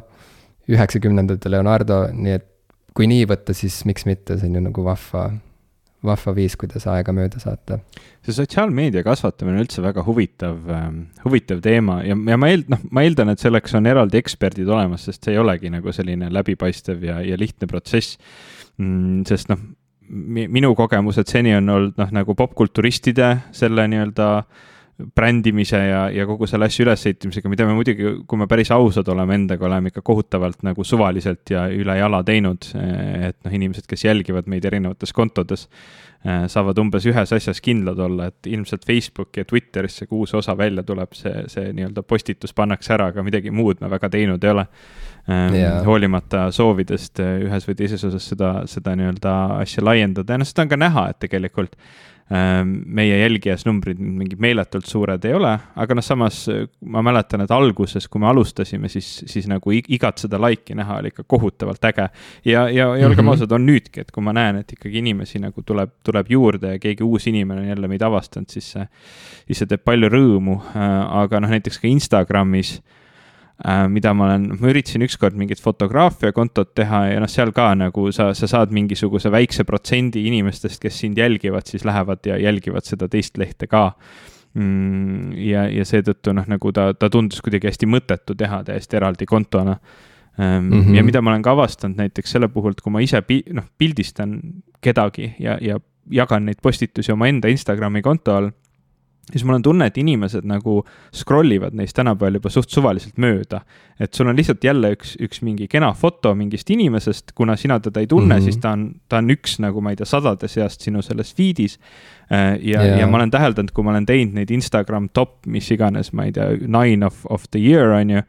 üheksakümnendate Leonardo, nii et kui nii võtta, siis miks mitte, see on ju nagu vahva, vahva viis, kuidas aega mööda saata. see sotsiaalmeedia kasvatamine on üldse väga huvitav äh,, huvitav teema ja, ja ma eel-, noh, ma eeldan, et selleks on eraldi eksperdid olemas, sest see ei olegi nagu selline läbipaistev ja, ja lihtne protsess mm,. sest noh, minu kogemused seni on olnud noh, nagu popkulturistide selle nii-öelda äh, brändimise ja, ja kogu selle asja ülesehitamisega, mida me muidugi, kui me päris ausad oleme endaga, oleme ikka kohutavalt nagu suvaliselt ja üle jala teinud. et noh, inimesed, kes jälgivad meid erinevates kontodes, saavad umbes ühes asjas kindlad olla, et ilmselt Facebooki ja Twitterisse, kui uus osa välja tuleb, see, see nii-öelda postitus pannakse ära, aga midagi muud me väga teinud ei ole yeah.. hoolimata soovidest ühes või teises osas seda, seda nii-öelda asja laiendada ja noh, seda on ka näha, et tegelikult Ehm, meie jälgijasnumbrid mingid meeletult suured ei ole, aga noh, samas ma mäletan, et alguses, kui me alustasime, siis, siis nagu igat seda like'i näha oli ikka kohutavalt äge. ja, ja, ja olgem mm -hmm. ausad, on nüüdki, et kui ma näen, et ikkagi inimesi nagu tuleb, tuleb juurde ja keegi uus inimene on jälle meid avastanud, siis see, siis see teeb palju rõõmu, aga noh, näiteks ka Instagramis Äh, mida ma olen, ma üritasin ükskord mingit fotograafiakontot teha ja noh, seal ka nagu sa, sa saad mingisuguse väikse protsendi inimestest, kes sind jälgivad, siis lähevad ja jälgivad seda teist lehte ka mm,. ja, ja seetõttu noh, nagu ta, ta tundus kuidagi hästi mõttetu teha täiesti eraldi kontona mm. -hmm. ja mida ma olen ka avastanud näiteks selle puhul, et kui ma ise pi-, noh, pildistan kedagi ja, ja jagan neid postitusi omaenda Instagrami konto all siis mul on tunne, et inimesed nagu scroll ivad neist tänapäeval juba suht suvaliselt mööda. et sul on lihtsalt jälle üks, üks mingi kena foto mingist inimesest, kuna sina teda ei tunne mm, -hmm. siis ta on, ta on üks nagu ma ei tea, sadade seast sinu selles feed'is. Äh, ja yeah., ja ma olen täheldanud, kui ma olen teinud neid Instagram top, mis iganes, ma ei tea, nine of, of the year on ju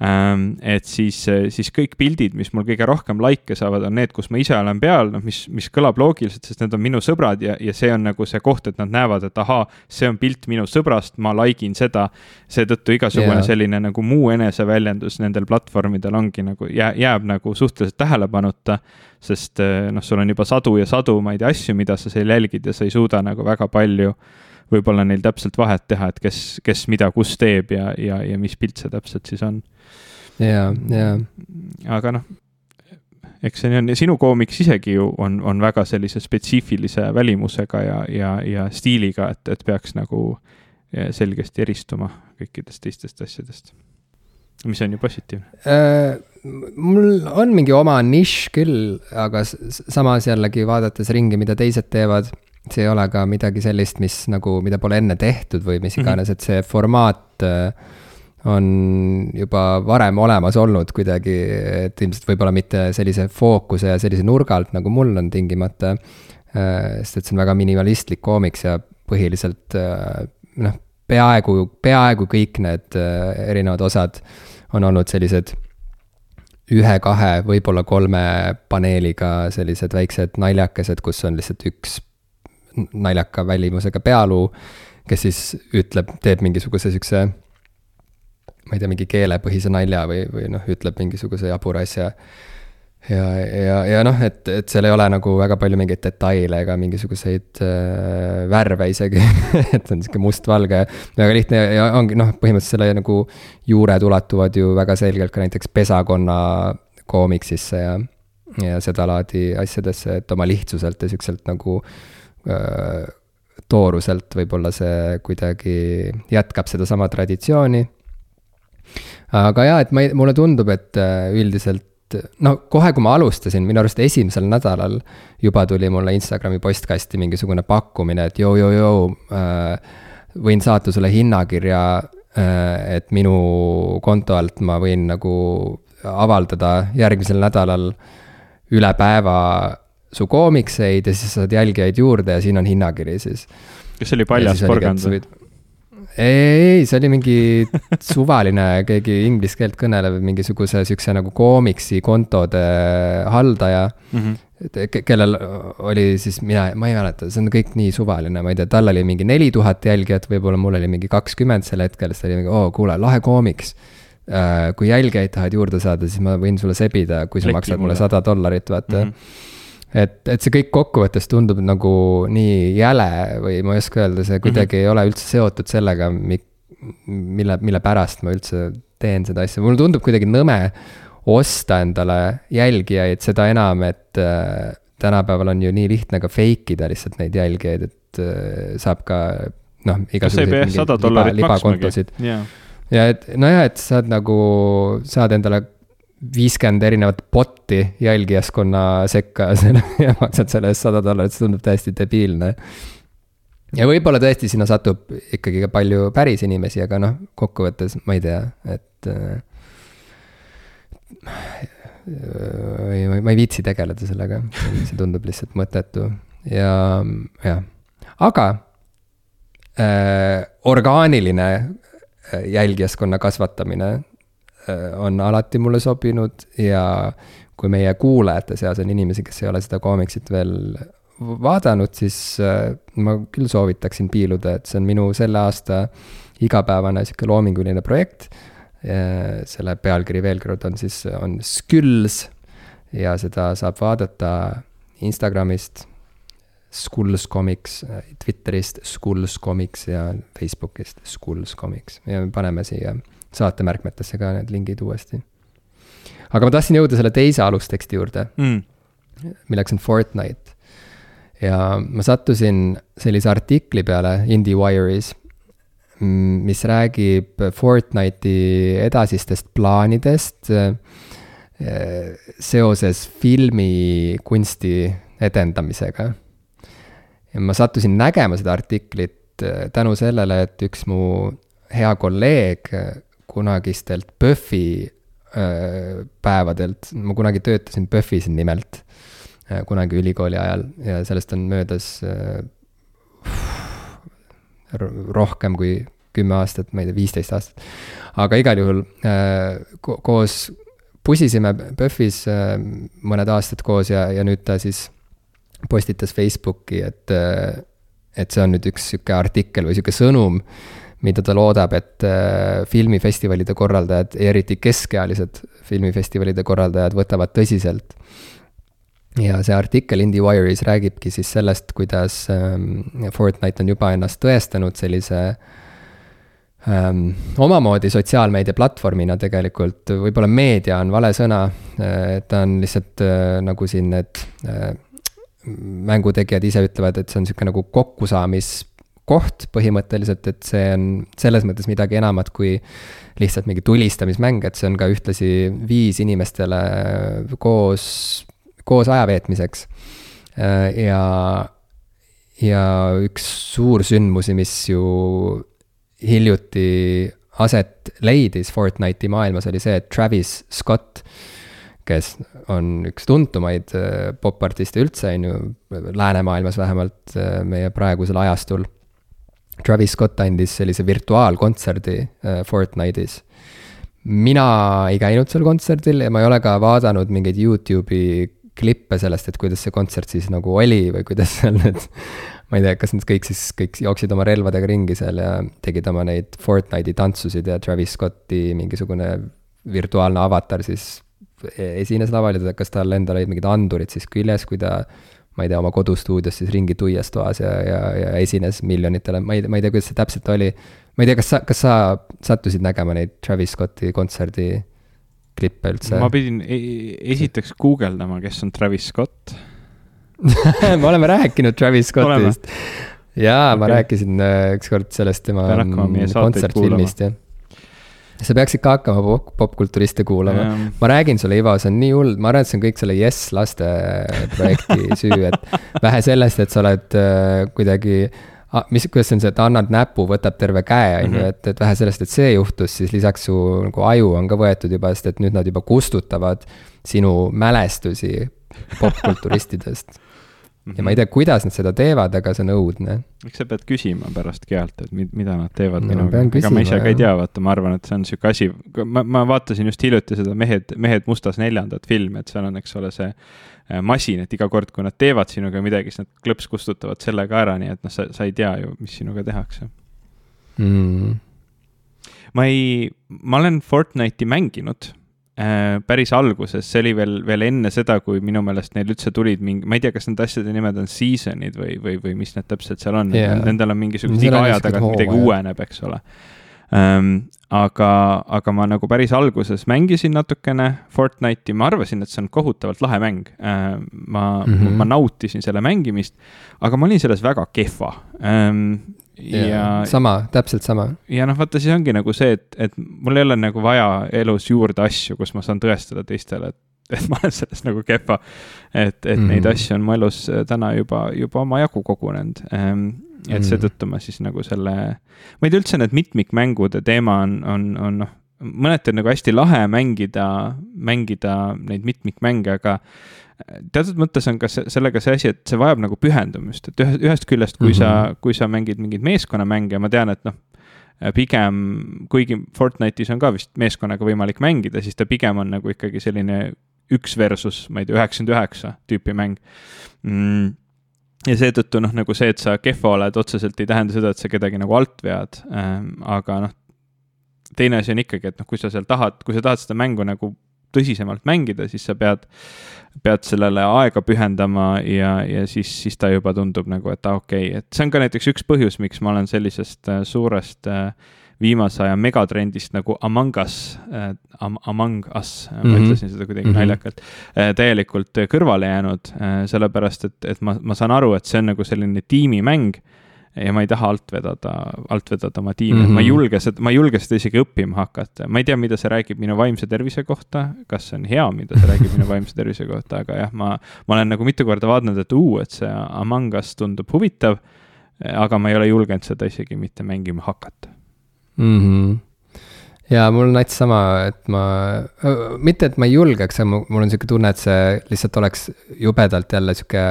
et siis, siis kõik pildid, mis mul kõige rohkem likee saavad, on need, kus ma ise olen peal, noh, mis, mis kõlab loogiliselt, sest need on minu sõbrad ja, ja see on nagu see koht, et nad näevad, et ahaa, see on pilt minu sõbrast, ma like in seda. seetõttu igasugune yeah. selline nagu muu eneseväljendus nendel platvormidel ongi nagu jää, jääb nagu suhteliselt tähelepanuta. sest noh, sul on juba sadu ja sadu, ma ei tea, asju, mida sa seal jälgid ja sa ei suuda nagu väga palju võib-olla neil täpselt vahet teha, et kes, kes mida kus teeb ja, ja, ja mis pilt see täpselt siis on ja, ja. aga noh, eks see nii on ja sinu koomiks isegi ju on, on väga sellise spetsiifilise välimusega ja, ja, ja stiiliga, et, et peaks nagu eh, selgesti eristuma kõikidest teistest asjadest. mis on ju positiivne äh,. mul on mingi oma nišš küll, aga samas jällegi vaadates ringi, mida teised teevad, see ei ole ka midagi sellist, mis nagu, mida pole enne tehtud või mis mhm. iganes mm, -hmm. et see formaat äh, on juba varem olemas olnud kuidagi, et ilmselt võib-olla mitte sellise fookuse ja sellise nurga alt, nagu mul on tingimata. Äh, sest et see on väga minimalistlik koomiks ja põhiliselt äh, noh, peaaegu, peaaegu kõik need äh, erinevad osad on olnud sellised ühe-kahe, võib-olla kolme paneeliga sellised väiksed naljakesed, kus on lihtsalt üks naljaka välimusega pealuu, kes siis ütleb, teeb mingisuguse sihukese ma ei tea, mingi keelepõhise nalja või, või noh, ütleb mingisuguse jabura asja. ja, ja, ja noh, et, et seal ei ole nagu väga palju mingeid detaile ega mingisuguseid äh, värve isegi et on sihuke mustvalge, väga lihtne ja ongi noh, põhimõtteliselt selle nagu juured ulatuvad ju väga selgelt ka näiteks pesakonna koomiksisse ja, ja sedalaadi asjadesse, et oma lihtsuselt ja siukselt nagu äh, tooruselt võib-olla see kuidagi jätkab sedasama traditsiooni aga jaa, et ma ei, mulle tundub, et äh, üldiselt no kohe, kui ma alustasin, minu arust esimesel nädalal juba tuli mulle Instagrami postkasti mingisugune pakkumine, et joo-joo-joo äh,, võin saata sulle hinnakirja äh,, et minu konto alt ma võin nagu avaldada järgmisel nädalal üle päeva su koomikseid ja siis saad jälgijaid juurde ja siin on hinnakiri siis. kas see oli paljas porgand või? Ei, see oli mingi suvaline, keegi inglise keelt kõnelev mingisuguse siukse nagu koomiksi kontode haldaja mm. -hmm kellel oli siis, mina, ma ei mäleta, see on kõik nii suvaline, ma ei tea, tal oli mingi neli tuhat jälgijat, võib-olla mul oli mingi kakskümmend sel hetkel, siis ta oli mingi, oo, kuule, lahe koomiks. Äh, kui jälgijaid tahad juurde saada, siis ma võin sulle sebida, kui sa Lekki maksad mulle sada dollarit, vaata mm. -hmm et, et see kõik kokkuvõttes tundub nagu nii jäle või ma ei oska öelda, see kuidagi mm -hmm. ei ole üldse seotud sellega, mille, mille pärast ma üldse teen seda asja, mulle tundub kuidagi nõme osta endale jälgijaid, seda enam, et äh, tänapäeval on ju nii lihtne ka fake ida lihtsalt neid jälgijaid, et äh, saab ka noh, igasuguseid liba, libakontosid. ja et nojah, et saad nagu, saad endale viiskümmend erinevat bot'i jälgijaskonna sekka ja maksad selle eest sada dollarit, see tundub täiesti debiilne. ja võib-olla tõesti sinna satub ikkagi ka palju päris inimesi, aga noh, kokkuvõttes ma ei tea, et äh, ei, ma ei viitsi tegeleda sellega, see tundub lihtsalt mõttetu. ja, jah, aga äh, orgaaniline äh, jälgijaskonna kasvatamine on alati mulle sobinud ja kui meie kuulajate seas on inimesi, kes ei ole seda koomiksit veel vaadanud, siis äh, ma küll soovitaksin piiluda, et see on minu selle aasta igapäevane sihuke loominguline projekt. Selle pealkiri veel kord on siis, on Skülls ja seda saab vaadata Instagramist, Skulls Comics, Twitterist Skulls Comics ja Facebookist Skulls Comics. Ja me paneme siia saatemärkmetesse ka need lingid uuesti. aga ma tahtsin jõuda selle teise alusteksti juurde mm., milleks on Fortnite. ja ma sattusin sellise artikli peale IndieWire'is mis räägib Fortnite'i edasistest plaanidest äh, seoses filmikunsti edendamisega. ja ma sattusin nägema seda artiklit äh, tänu sellele, et üks mu hea kolleeg kunagistelt PÖFFi päevadelt, ma kunagi töötasin PÖFFis nimelt, kunagi ülikooli ajal ja sellest on möödas rohkem kui kümme aastat, ma ei tea, viisteist aastat. aga igal juhul ko koos pusisime PÖFFis mõned aastad koos ja, ja nüüd ta siis postitas Facebooki, et, et see on nüüd üks sihuke artikkel või sihuke sõnum, mida ta loodab, et äh, filmifestivalide korraldajad, eriti keskealised filmifestivalide korraldajad võtavad tõsiselt. Ja see artikkel IndieWire'is räägibki siis sellest, kuidas ähm, Fortnite on juba ennast tõestanud sellise ähm, omamoodi sotsiaalmeedia platvormina tegelikult, võib-olla meedia on vale sõna, äh, ta on lihtsalt äh, nagu siin need äh, mängutegijad ise ütlevad, et see on niisugune nagu kokkusaamiskoht põhimõtteliselt, et see on selles mõttes midagi enamat kui lihtsalt mingi tulistamismäng, et see on ka ühtlasi viis inimestele koos koos aja veetmiseks. Äh, ja, ja üks suur sündmusi, mis ju hiljuti aset leidis Fortnite'i maailmas, oli see, et Travis Scott, kes on üks tuntumaid äh, popartiste üldse, on ju, läänemaailmas vähemalt äh, meie praegusel ajastul. Travis Scott andis sellise virtuaalkontserdi Fortnite'is. Mina ei käinud seal kontserdil ja ma ei ole ka vaadanud mingeid Youtube'i klippe sellest, et kuidas see kontsert siis nagu oli või kuidas seal need, ma ei tea, kas nad kõik siis, kõik jooksid oma relvadega ringi seal ja tegid oma neid Fortnite'i tantsusid ja Travis Scotti mingisugune virtuaalne avatar siis e-, esines laval ja kas tal endal olid mingid andurid siis küljes, kui ta ma ei tea, oma kodustuudios siis ringi tuias toas ja, ja, ja esines miljonitele, ma ei, ma ei tea, kuidas see täpselt oli. ma ei tea, kas sa, kas sa sattusid nägema neid Travis Scotti kontserdi klippe üldse? ma pidin e-, esiteks guugeldama, kes on Travis Scott me oleme rääkinud Travis Scottist. jaa okay., ma rääkisin äh, ükskord sellest tema kontsertfilmist, jah sa peaks ikka hakkama pop popkulturiste kuulama. ma räägin sulle, Ivo, see on nii hull, ma arvan, et see on kõik selle Yes laste projekti süü, et vähe sellest, et sa oled äh, kuidagi Ah, mis, kuidas see on see, et annad näpu, võtab terve käe, on ju, mhm. et, et vähe sellest, et see juhtus, siis lisaks su nagu aju on ka võetud juba, sest et nüüd nad juba kustutavad sinu mälestusi popkulturistidest ja ma ei tea, kuidas nad seda teevad, aga see on õudne. eks sa pead küsima pärast Gealt, et mida nad teevad no, minuga, ega ma ise ka ei tea, vaata, ma arvan, et see on niisugune asi, ma, ma vaatasin just hiljuti seda Mehed, Mehed mustas neljandat filmi, et seal on, eks ole, see Äh, masin, et iga kord, kui nad teevad sinuga midagi, siis nad klõps kustutavad selle ka ära, nii et noh, sa, sa ei tea ju, mis sinuga tehakse. Mm.. ma ei, ma olen Fortnite'i mänginud päris alguses, see oli veel, veel enne seda, kui minu meelest neil üldse tulid mingi, ma ei tea, kas nende asjade nimed on season'id või, või, või mis need täpselt seal on yeah., nendel on mingisugused iga aja tagant midagi uueneb, eks ole ähm,. aga, aga ma nagu päris alguses mängisin natukene Fortnite'i, ma arvasin, et see on kohutavalt lahe mäng ähm,. ma mm, -hmm. ma nautisin selle mängimist, aga ma olin selles väga kehva ähm, ja, ja sama, täpselt sama. ja noh, vaata, siis ongi nagu see, et, et mul ei ole nagu vaja elus juurde asju, kus ma saan tõestada teistele, et et ma olen selles nagu kehva. et, et mm. neid asju on mu elus äh, täna juba, juba omajagu kogunenud ähm,. et mm. seetõttu ma siis nagu selle, ma ei tea üldse need mitmikmängude teema on, on, on noh, mõneti on nagu hästi lahe mängida, mängida neid mitmikmänge, aga teatud mõttes on ka sellega see asi, et see vajab nagu pühendumist, et ühest, ühest küljest, kui mm -hmm. sa, kui sa mängid mingeid meeskonnamänge, ma tean, et noh, pigem, kuigi Fortnite'is on ka vist meeskonnaga võimalik mängida, siis ta pigem on nagu ikkagi selline üks versus, ma ei tea, üheksakümmend üheksa tüüpi mäng. Mm. Ja seetõttu noh, nagu see, et sa kehva oled, otseselt ei tähenda seda, et sa kedagi nagu alt vead. Ähm,, aga noh, teine asi on ikkagi, et noh, kui sa seal tahad, kui sa tahad seda mängu nagu tõsisemalt mängida, siis sa pead, pead sellele aega pühendama ja, ja siis, siis ta juba tundub nagu, et okei okay., et see on ka näiteks üks põhjus, miks ma olen sellisest äh, suurest äh, viimase aja megatrendist nagu Among Us äh,, Am Among Us mm, -hmm. ma mhm. ütlesin seda kuidagi mm -hmm. naljakalt äh,, täielikult kõrvale jäänud äh,, sellepärast et, et ma, ma saan aru, et see on nagu selline tiimimäng ja ma ei taha alt vedada, alt vedada oma tiimi mm, -hmm. ma ei mhm. julge seda, ma ei julge seda isegi õppima hakata, ma ei tea, mida see räägib minu vaimse tervise kohta, kas see on hea, mida see räägib minu vaimse tervise kohta, aga jah, ma, ma olen nagu mitu korda vaadanud, et uu, et see Among Us tundub huvitav, aga ma ei ole julgenud seda isegi mitte mängima hakata mm. -hmm ja mul on nats sama, et ma, mitte et ma ei julgeks, aga mul on sihuke tunne, et see lihtsalt oleks jubedalt jälle sihuke.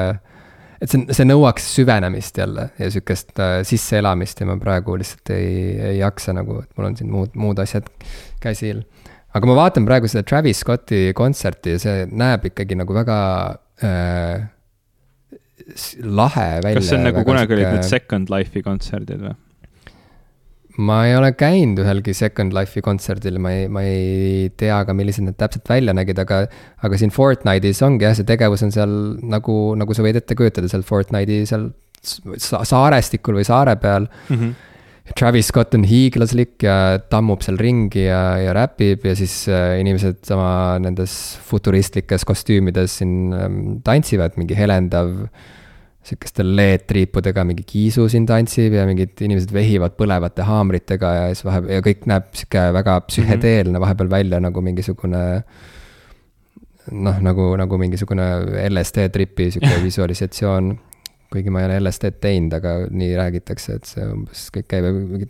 Et see, see nõuaks süvenemist jälle ja sihukest äh, sisseelamist ja ma praegu lihtsalt ei, ei jaksa nagu, et mul on siin muud, muud asjad käsil. aga ma vaatan praegu seda Travis Scotti kontserti ja see näeb ikkagi nagu väga äh, lahe välja. kas see on nagu kunagi olid need Second Life'i kontserdid või? Ma ei ole käinud ühelgi Second Life'i kontserdil, ma ei, ma ei tea ka, millised need täpselt välja nägid, aga. aga siin Fortnite'is ongi jah, see tegevus on seal nagu, nagu sa võid ette kujutada, seal Fortnite'i seal saarestikul või saare peal mm. -hmm. Travis Scott on hiiglaslik ja tammub seal ringi ja, ja räpib ja siis äh, inimesed sama nendes futuristlikes kostüümides siin ähm, tantsivad, mingi helendav sihukestel LED-triipudega mingi kiisu siin tantsib ja mingid inimesed vehivad põlevate haamritega ja siis vahepeal ja kõik näeb sihuke väga psühhedeelne mm -hmm. vahepeal välja nagu mingisugune. noh, nagu, nagu mingisugune LSD tripi sihuke visualisatsioon. kuigi ma ei ole LSD-d teinud, aga nii räägitakse, et see umbes kõik käib mingid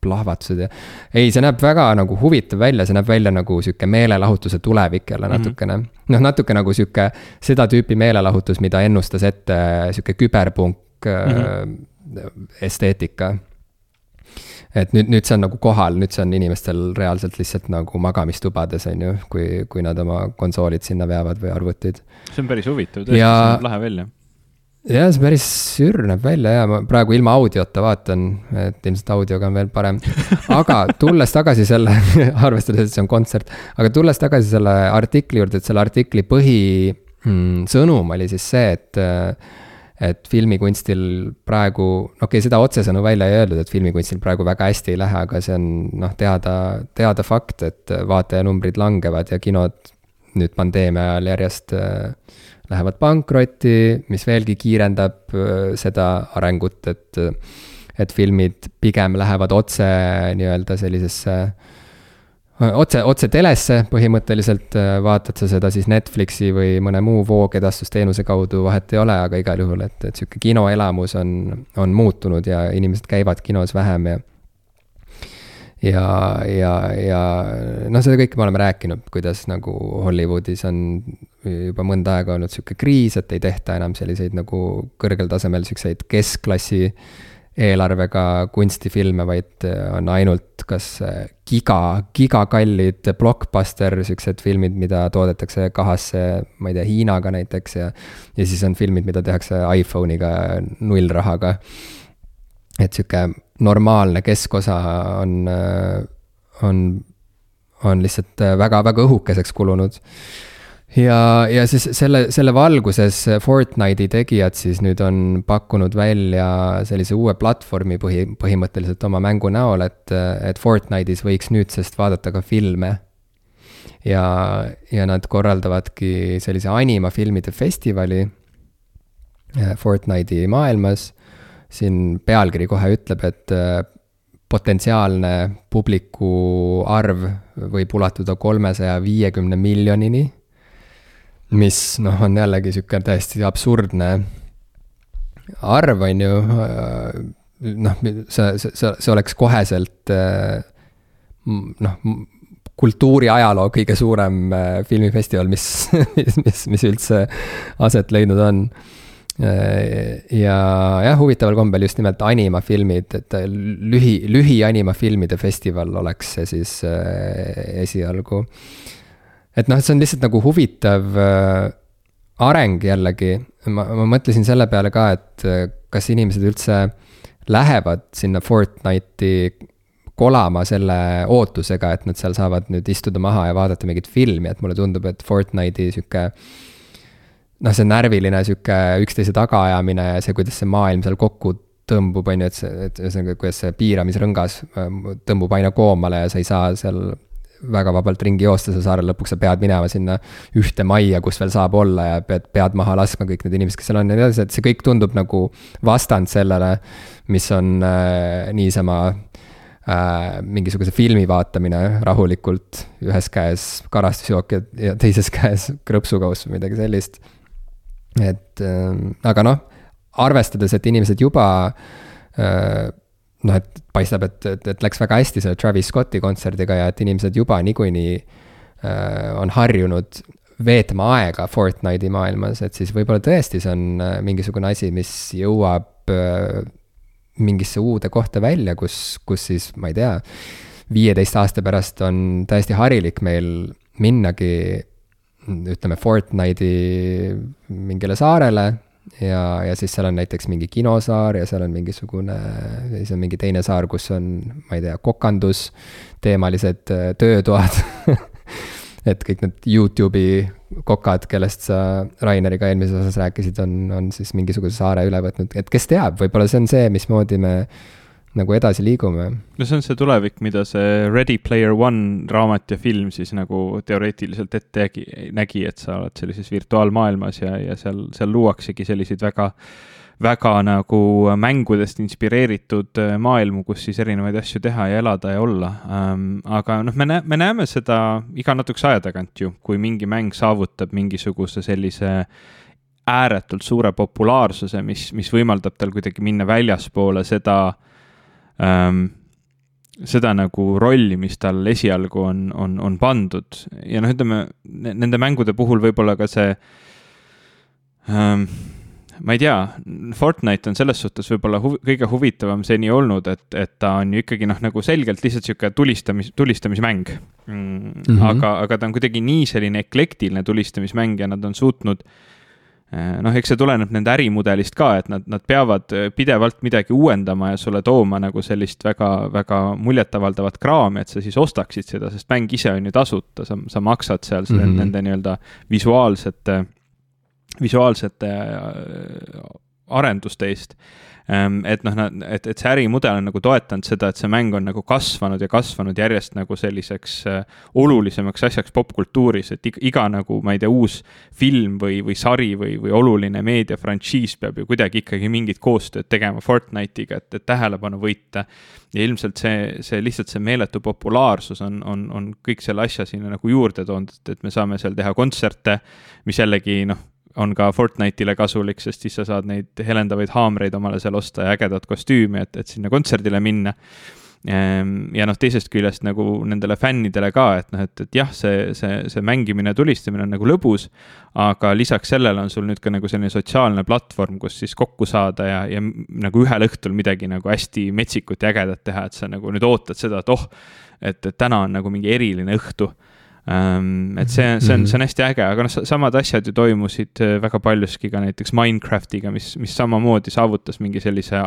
plahvatused ja. ei, see näeb väga nagu huvitav välja, see näeb välja nagu sihuke meelelahutuse tulevik jälle mhm. natukene mm. -hmm. noh, natuke nagu sihuke seda tüüpi meelelahutus, mida ennustas ette sihuke küberpunk mm -hmm. esteetika. et nüüd, nüüd see on nagu kohal, nüüd see on inimestel reaalselt lihtsalt nagu magamistubades, on ju, kui, kui nad oma konsoolid sinna veavad või arvutid. see on päris huvitav, tõesti see näeb lahe välja jah, see päris sür näeb välja ja ma praegu ilma audiota vaatan, et ilmselt audioga on veel parem. aga tulles tagasi selle arvestades, et see on kontsert, aga tulles tagasi selle artikli juurde, et selle artikli põhisõnum mm, oli siis see, et et filmikunstil praegu, okei okay,, seda otsesõnu välja ei öeldud, et filmikunstil praegu väga hästi ei lähe, aga see on noh, teada, teada fakt, et vaatajanumbrid langevad ja kinod nüüd pandeemia ajal järjest äh, lähevad pankrotti, mis veelgi kiirendab äh, seda arengut, et, et filmid pigem lähevad otse nii-öelda sellisesse otse, otse telesse põhimõtteliselt, äh, vaatad sa seda siis Netflixi või mõne muu voogedastusteenuse kaudu, vahet ei ole, aga igal juhul, et, et sihuke kinoelamus on, on muutunud ja inimesed käivad kinos vähem ja ja, ja, ja noh, seda kõike me oleme rääkinud, kuidas nagu Hollywoodis on juba mõnda aega olnud sihuke kriis, et ei tehta enam selliseid nagu kõrgel tasemel siukseid keskklassi eelarvega kunstifilme, vaid on ainult kas giga, gigakallid blockbuster siuksed filmid, mida toodetakse kahasse, ma ei tea, Hiinaga näiteks ja. ja siis on filmid, mida tehakse iPhone'iga nullrahaga. et sihuke normaalne keskosa on, on, on lihtsalt väga-väga õhukeseks kulunud. ja, ja siis selle, selle valguses Fortnite'i tegijad siis nüüd on pakkunud välja sellise uue platvormi põhi, põhimõtteliselt oma mängu näol, et, et Fortnite'is võiks nüüdsest vaadata ka filme. ja, ja nad korraldavadki sellise animafilmide festivali äh, Fortnite'i maailmas. Siin pealkiri kohe ütleb, et äh, potentsiaalne publiku arv võib ulatuda kolmesaja viiekümne miljonini mis noh, on jällegi sihuke täiesti absurdne arv, on ju. noh, see, see, see oleks koheselt noh, kultuuriajaloo kõige suurem äh, filmifestival, mis, mis, mis üldse aset leidnud on. Äh, ja jah, huvitaval kombel just nimelt animafilmid, et lühi, lühianimafilmide festival oleks see siis äh, esialgu et noh, et see on lihtsalt nagu huvitav äh, areng jällegi. ma, ma mõtlesin selle peale ka, et äh, kas inimesed üldse lähevad sinna Fortnite'i kolama selle ootusega, et nad seal saavad nüüd istuda maha ja vaadata mingit filmi, et mulle tundub, et Fortnite'i sihuke noh, see närviline sihuke üksteise tagaajamine ja see, kuidas see maailm seal kokku tõmbub, on ju, et see, et ühesõnaga, kuidas see piiramisrõngas äh, tõmbub aina koomale ja sa ei saa seal väga vabalt ringi joosta seal saarel, lõpuks sa pead minema sinna ühte majja, kus veel saab olla ja pead, pead maha laskma kõik need inimesed, kes seal on ja nii edasi, et see kõik tundub nagu vastand sellele, mis on äh, niisama äh, mingisuguse filmi vaatamine rahulikult, ühes käes karastusjook ja, ja teises käes krõpsukauss või midagi sellist. Et äh, aga noh, arvestades, et inimesed juba äh, noh, et paistab, et, et, et läks väga hästi selle Travis Scotti kontserdiga ja et inimesed juba niikuinii äh, on harjunud veetma aega Fortnite'i maailmas, et siis võib-olla tõesti see on äh, mingisugune asi, mis jõuab mingisse uude kohta välja, kus, kus siis, ma ei tea, viieteist aasta pärast on täiesti harilik meil minnagi ütleme, Fortnite'i mingile saarele ja, ja siis seal on näiteks mingi kinosaar ja seal on mingisugune, siis on mingi teine saar, kus on, ma ei tea, kokandus, teemalised äh, töötoad et kõik need Youtube'i kokad, kellest sa Raineriga eelmises osas rääkisid, on, on siis mingisuguse saare üle võtnud, et kes teab, võib-olla see on see, mismoodi me nagu edasi liigume. no see on see tulevik, mida see Ready Player One raamat ja film siis nagu teoreetiliselt ette nägi, nägi, et sa oled sellises virtuaalmaailmas ja, ja seal, seal luuaksegi selliseid väga väga nagu mängudest inspireeritud äh, maailmu, kus siis erinevaid asju teha ja elada ja olla ähm,. aga noh, me näe-, me näeme seda iga natukese aja tagant ju, kui mingi mäng saavutab mingisuguse sellise ääretult suure populaarsuse, mis, mis võimaldab tal kuidagi minna väljaspoole seda äh, ähm, seda nagu rolli, mis tal esialgu on, on, on pandud ja noh, ütleme nende mängude puhul võib-olla ka see ähm, ma ei tea, Fortnite on selles suhtes võib-olla huv, kõige huvitavam seni olnud, et, et ta on ju ikkagi noh, nagu selgelt lihtsalt sihuke tulistamis, tulistamismäng mm,. Mm -hmm. aga, aga ta on kuidagi nii selline eklektiline tulistamismäng ja nad on suutnud äh, noh, eks see tuleneb nende ärimudelist ka, et nad, nad peavad äh, pidevalt midagi uuendama ja sulle tooma nagu sellist väga, väga muljetavaldavat kraami, et sa siis ostaksid seda, sest mäng ise on ju tasuta, sa, sa maksad seal mm -hmm. nende nii-öelda visuaalsete, visuaalsete äh, arenduste eest et noh, et, et see ärimudel on nagu toetanud seda, et see mäng on nagu kasvanud ja kasvanud järjest nagu selliseks äh, olulisemaks asjaks popkultuuris, et iga, iga nagu, ma ei tea, uus film või, või sari või, või oluline meediafrantsiis peab ju kuidagi ikkagi mingit koostööd tegema Fortnite'iga, et, et tähelepanu võita. ja ilmselt see, see lihtsalt see meeletu populaarsus on, on, on kõik selle asja sinna nagu juurde toonud, et me saame seal teha kontserte, mis jällegi noh on ka Fortnite'ile kasulik, sest siis sa saad neid helendavaid haamreid omale seal osta ja ägedat kostüümi, et, et sinna kontserdile minna. Ehm, ja noh, teisest küljest nagu nendele fännidele ka, et noh, et, et jah, see, see, see mängimine, tulistamine on nagu lõbus, aga lisaks sellele on sul nüüd ka nagu selline sotsiaalne platvorm, kus siis kokku saada ja, ja nagu ühel õhtul midagi nagu hästi metsikut ja ägedat teha, et sa nagu nüüd ootad seda, et oh, et, et täna on nagu mingi eriline õhtu et see, see on, see on hästi äge, aga noh, samad asjad ju toimusid äh, väga paljuski ka näiteks Minecraftiga, mis, mis samamoodi saavutas mingi sellise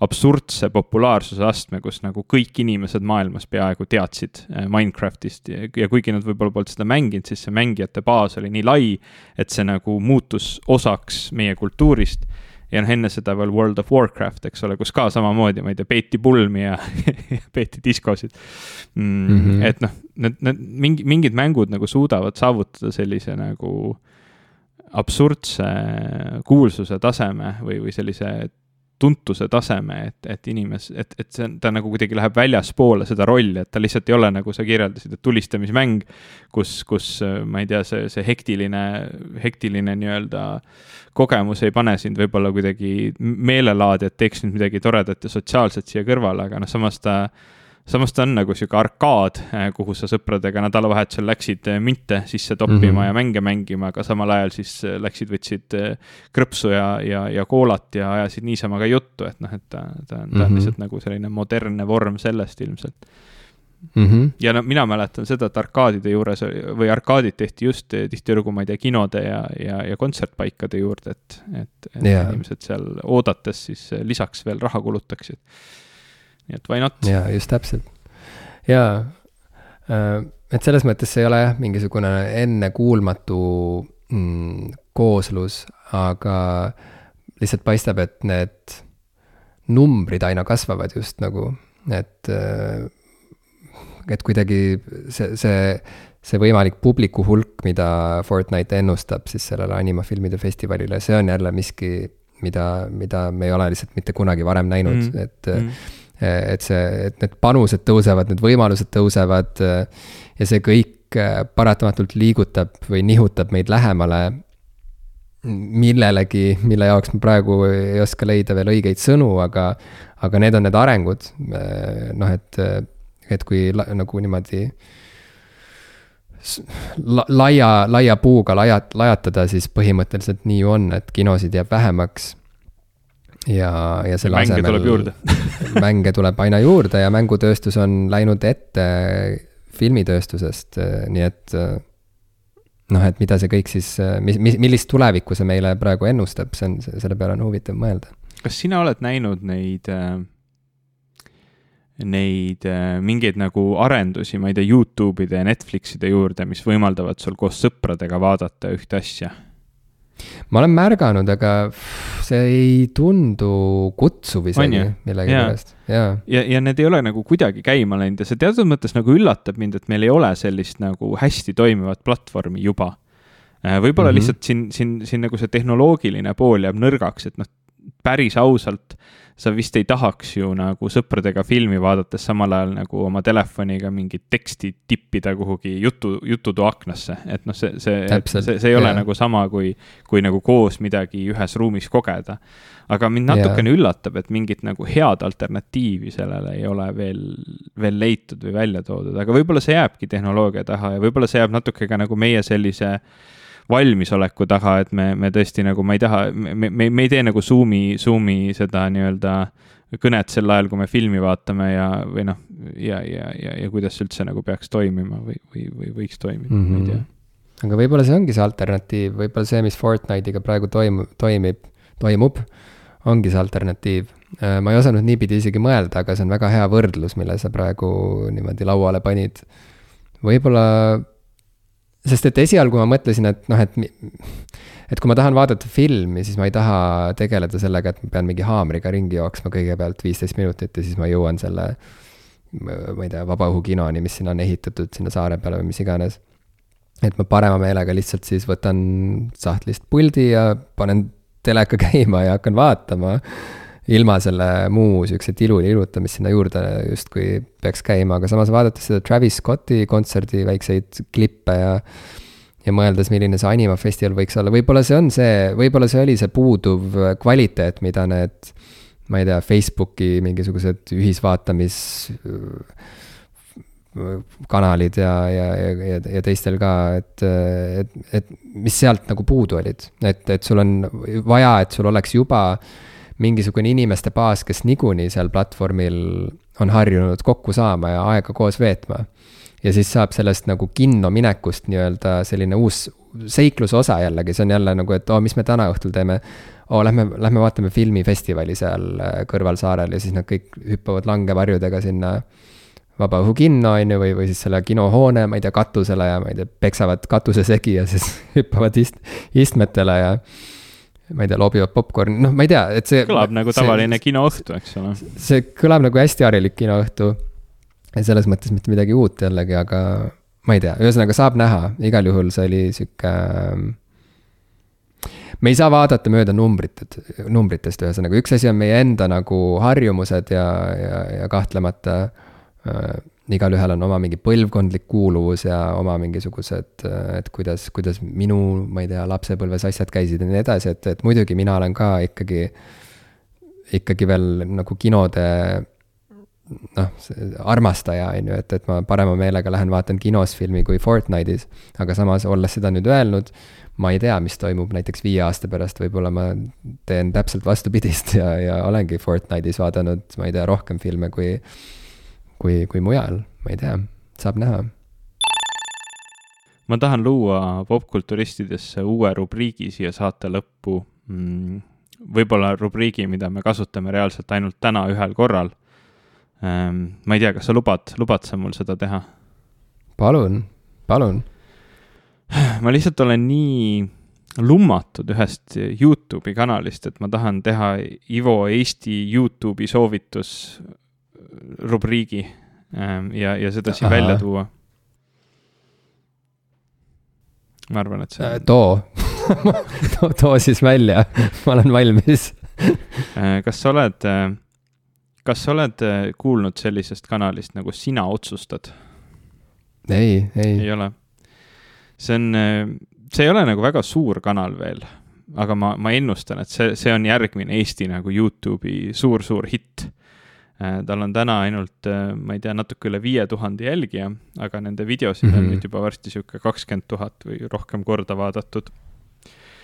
absurdse populaarsuse astme, kus nagu kõik inimesed maailmas peaaegu teadsid äh, Minecraftist. Ja, ja kuigi nad võib-olla polnud seda mänginud, siis see mängijate baas oli nii lai, et see nagu muutus osaks meie kultuurist ja noh, enne seda veel World of Warcraft, eks ole, kus ka samamoodi, ma ei tea, peeti pulmi ja, peeti diskosid mm,. Mm -hmm. et noh, need, need mingi, mingid mängud nagu suudavad saavutada sellise nagu absurdse kuulsuse taseme või, või sellise tuntuse taseme, et, et inimes-, et, et see on, ta nagu kuidagi läheb väljaspoole seda rolli, et ta lihtsalt ei ole, nagu sa kirjeldasid, et tulistamismäng, kus, kus ma ei tea, see, see hektiline, hektiline nii-öelda kogemus ei pane sind võib-olla kuidagi meelelaadi, et teeks nüüd midagi toredat ja sotsiaalset siia kõrvale, aga noh, samas ta samas ta on nagu sihuke arkaad, eh, kuhu sa sõpradega nädalavahetusel läksid eh, münte sisse toppima mm -hmm. ja mänge mängima, aga samal ajal siis eh, läksid, võtsid krõpsu ja, ja, ja koolat ja ajasid niisama ka juttu, et noh, et ta, ta on, ta on mm -hmm. lihtsalt nagu selline modernne vorm sellest ilmselt mm. -hmm. ja no mina mäletan seda, et arkaadide juures või arkaadid tehti just tihtilugu, ma ei tea, kinode ja, ja, ja kontsertpaikade juurde, et, et, et yeah. inimesed seal oodates siis lisaks veel raha kulutaksid nii et why not. jaa, just täpselt. jaa, äh, et selles mõttes see ei ole jah, mingisugune ennekuulmatu mm, kooslus, aga lihtsalt paistab, et need numbrid aina kasvavad just nagu, et, äh, et kuidagi see, see, see võimalik publiku hulk, mida Fortnite ennustab siis sellele animafilmide festivalile, see on jälle miski, mida, mida me ei ole lihtsalt mitte kunagi varem näinud mm, -hmm. et mm et see, et need panused tõusevad, need võimalused tõusevad ja see kõik paratamatult liigutab või nihutab meid lähemale millelegi, mille jaoks ma praegu ei oska leida veel õigeid sõnu, aga, aga need on need arengud. noh, et, et kui la, nagu niimoodi la, laia, laia puuga laiat-, lajatada, siis põhimõtteliselt nii ju on, et kinosid jääb vähemaks ja, ja selle mänge asemel. tuleb juurde mänge tuleb aina juurde ja mängutööstus on läinud ette filmitööstusest, nii et noh, et mida see kõik siis, mis, mis, millist tulevikku see meile praegu ennustab, see on, selle peale on huvitav mõelda. kas sina oled näinud neid neid mingeid nagu arendusi, ma ei tea, Youtube'ide ja Netflixide juurde, mis võimaldavad sul koos sõpradega vaadata ühte asja ma olen märganud, aga see ei tundu kutsuv isegi millegipärast, jaa. ja, ja need ei ole nagu kuidagi käima läinud ja see teatud mõttes nagu üllatab mind, et meil ei ole sellist nagu hästi toimivat platvormi juba. Äh, võib-olla mm -hmm. lihtsalt siin, siin, siin nagu see tehnoloogiline pool jääb nõrgaks, et noh, päris ausalt sa vist ei tahaks ju nagu sõpradega filmi vaadates samal ajal nagu oma telefoniga mingit teksti tippida kuhugi jutu, jututoa aknasse, et noh, see, see, see, see ei ole yeah. nagu sama, kui, kui nagu koos midagi ühes ruumis kogeda. aga mind natukene yeah. üllatab, et mingit nagu head alternatiivi sellele ei ole veel, veel leitud või välja toodud, aga võib-olla see jääbki tehnoloogia taha ja võib-olla see jääb natuke ka nagu meie sellise valmisoleku taga, et me, me tõesti nagu, ma ei taha, me, me, me ei tee nagu Zoom'i, Zoom'i seda nii-öelda kõnet sel ajal, kui me filmi vaatame ja, või noh, ja, ja, ja, ja kuidas see üldse nagu peaks toimima või, või, või võiks toimida mm, -hmm. ma ei mhm. tea. aga võib-olla see ongi see alternatiiv, võib-olla see, mis Fortnite'iga praegu toimub, toimib, toimub, ongi see alternatiiv. Äh, ma ei osanud niipidi isegi mõelda, aga see on väga hea võrdlus, mille sa praegu niimoodi lauale panid. võib-olla sest et esialgu ma mõtlesin, et noh, et, et kui ma tahan vaadata filmi, siis ma ei taha tegeleda sellega, et ma pean mingi haamriga ringi jooksma kõigepealt viisteist minutit ja siis ma jõuan selle, ma ei tea, vabaõhukinoni, mis sinna on ehitatud, sinna saare peale või mis iganes. et ma parema meelega lihtsalt siis võtan sahtlist puldi ja panen teleka käima ja hakkan vaatama ilma selle muu sihukese tilu-liluta, mis sinna juurde justkui peaks käima, aga samas vaadates seda Travis Scotti kontserdi väikseid klippe ja ja mõeldes, milline see Anima festival võiks olla, võib-olla see on see, võib-olla see oli see puuduv kvaliteet, mida need ma ei tea, Facebooki mingisugused ühisvaatamis kanalid ja, ja, ja, ja teistel ka, et, et, et mis sealt nagu puudu olid. et, et sul on vaja, et sul oleks juba äh, mingisugune inimeste baas, kes niikuinii seal platvormil on harjunud kokku saama ja aega koos veetma. ja siis saab sellest nagu kinno minekust nii-öelda selline uus seikluse osa jällegi, see on jälle nagu, et oo oh,, mis me täna õhtul teeme. oo oh,, lähme, lähme vaatame filmifestivali seal äh, kõrvalsaarel ja siis nad kõik hüppavad langevarjudega sinna vabaõhukinno, on ju, või, või siis selle kinohoone, ma ei tea, katusele ja ma ei tea, peksavad katuse segi ja siis hüppavad ist-, istmetele ja ma ei tea, loobivad popkorni, noh, ma ei tea, et see. kõlab nagu tavaline kinoõhtu, eks ole. see kõlab nagu hästi harilik kinoõhtu. selles mõttes mitte midagi uut jällegi, aga ma ei tea, ühesõnaga saab näha, igal juhul see oli sihuke. me ei saa vaadata mööda numbrit, numbritest, ühesõnaga üks asi on meie enda nagu harjumused ja, ja, ja kahtlemata äh, igalühel on oma mingi põlvkondlik kuuluvus ja oma mingisugused, et kuidas, kuidas minu, ma ei tea, lapsepõlves asjad käisid ja nii edasi, et, et muidugi mina olen ka ikkagi, ikkagi veel nagu kinode noh, armastaja, on ju, et, et ma parema meelega lähen vaatan kinos filmi kui Fortnite'is. aga samas, olles seda nüüd öelnud, ma ei tea, mis toimub näiteks viie aasta pärast, võib-olla ma teen täpselt vastupidist ja, ja olengi Fortnite'is vaadanud, ma ei tea, rohkem filme kui kui, kui mujal, ma ei tea, saab näha. ma tahan luua popkulturistidesse uue rubriigi siia saate lõppu mm,. võib-olla rubriigi, mida me kasutame reaalselt ainult täna ühel korral ähm,. ma ei tea, kas sa lubad, lubad sa mul seda teha? palun, palun. ma lihtsalt olen nii lummatud ühest Youtube'i kanalist, et ma tahan teha Ivo Eesti Youtube'i soovitus rubriigi ähm, ja, ja seda siin Aha. välja tuua. ma arvan, et see on.... Äh, too too, too siis välja, ma olen valmis äh, kas sa oled, äh, kas sa oled kuulnud sellisest kanalist nagu Sina otsustad? ei, ei. ei ole. see on, see ei ole nagu väga suur kanal veel, aga ma, ma ennustan, et see, see on järgmine Eesti nagu Youtube'i suur-suur hitt tal on täna ainult, äh, ma ei tea, natuke üle viie tuhande jälgija, aga nende videosid mm -hmm. on mhm. nüüd juba varsti sihuke kakskümmend tuhat või rohkem korda vaadatud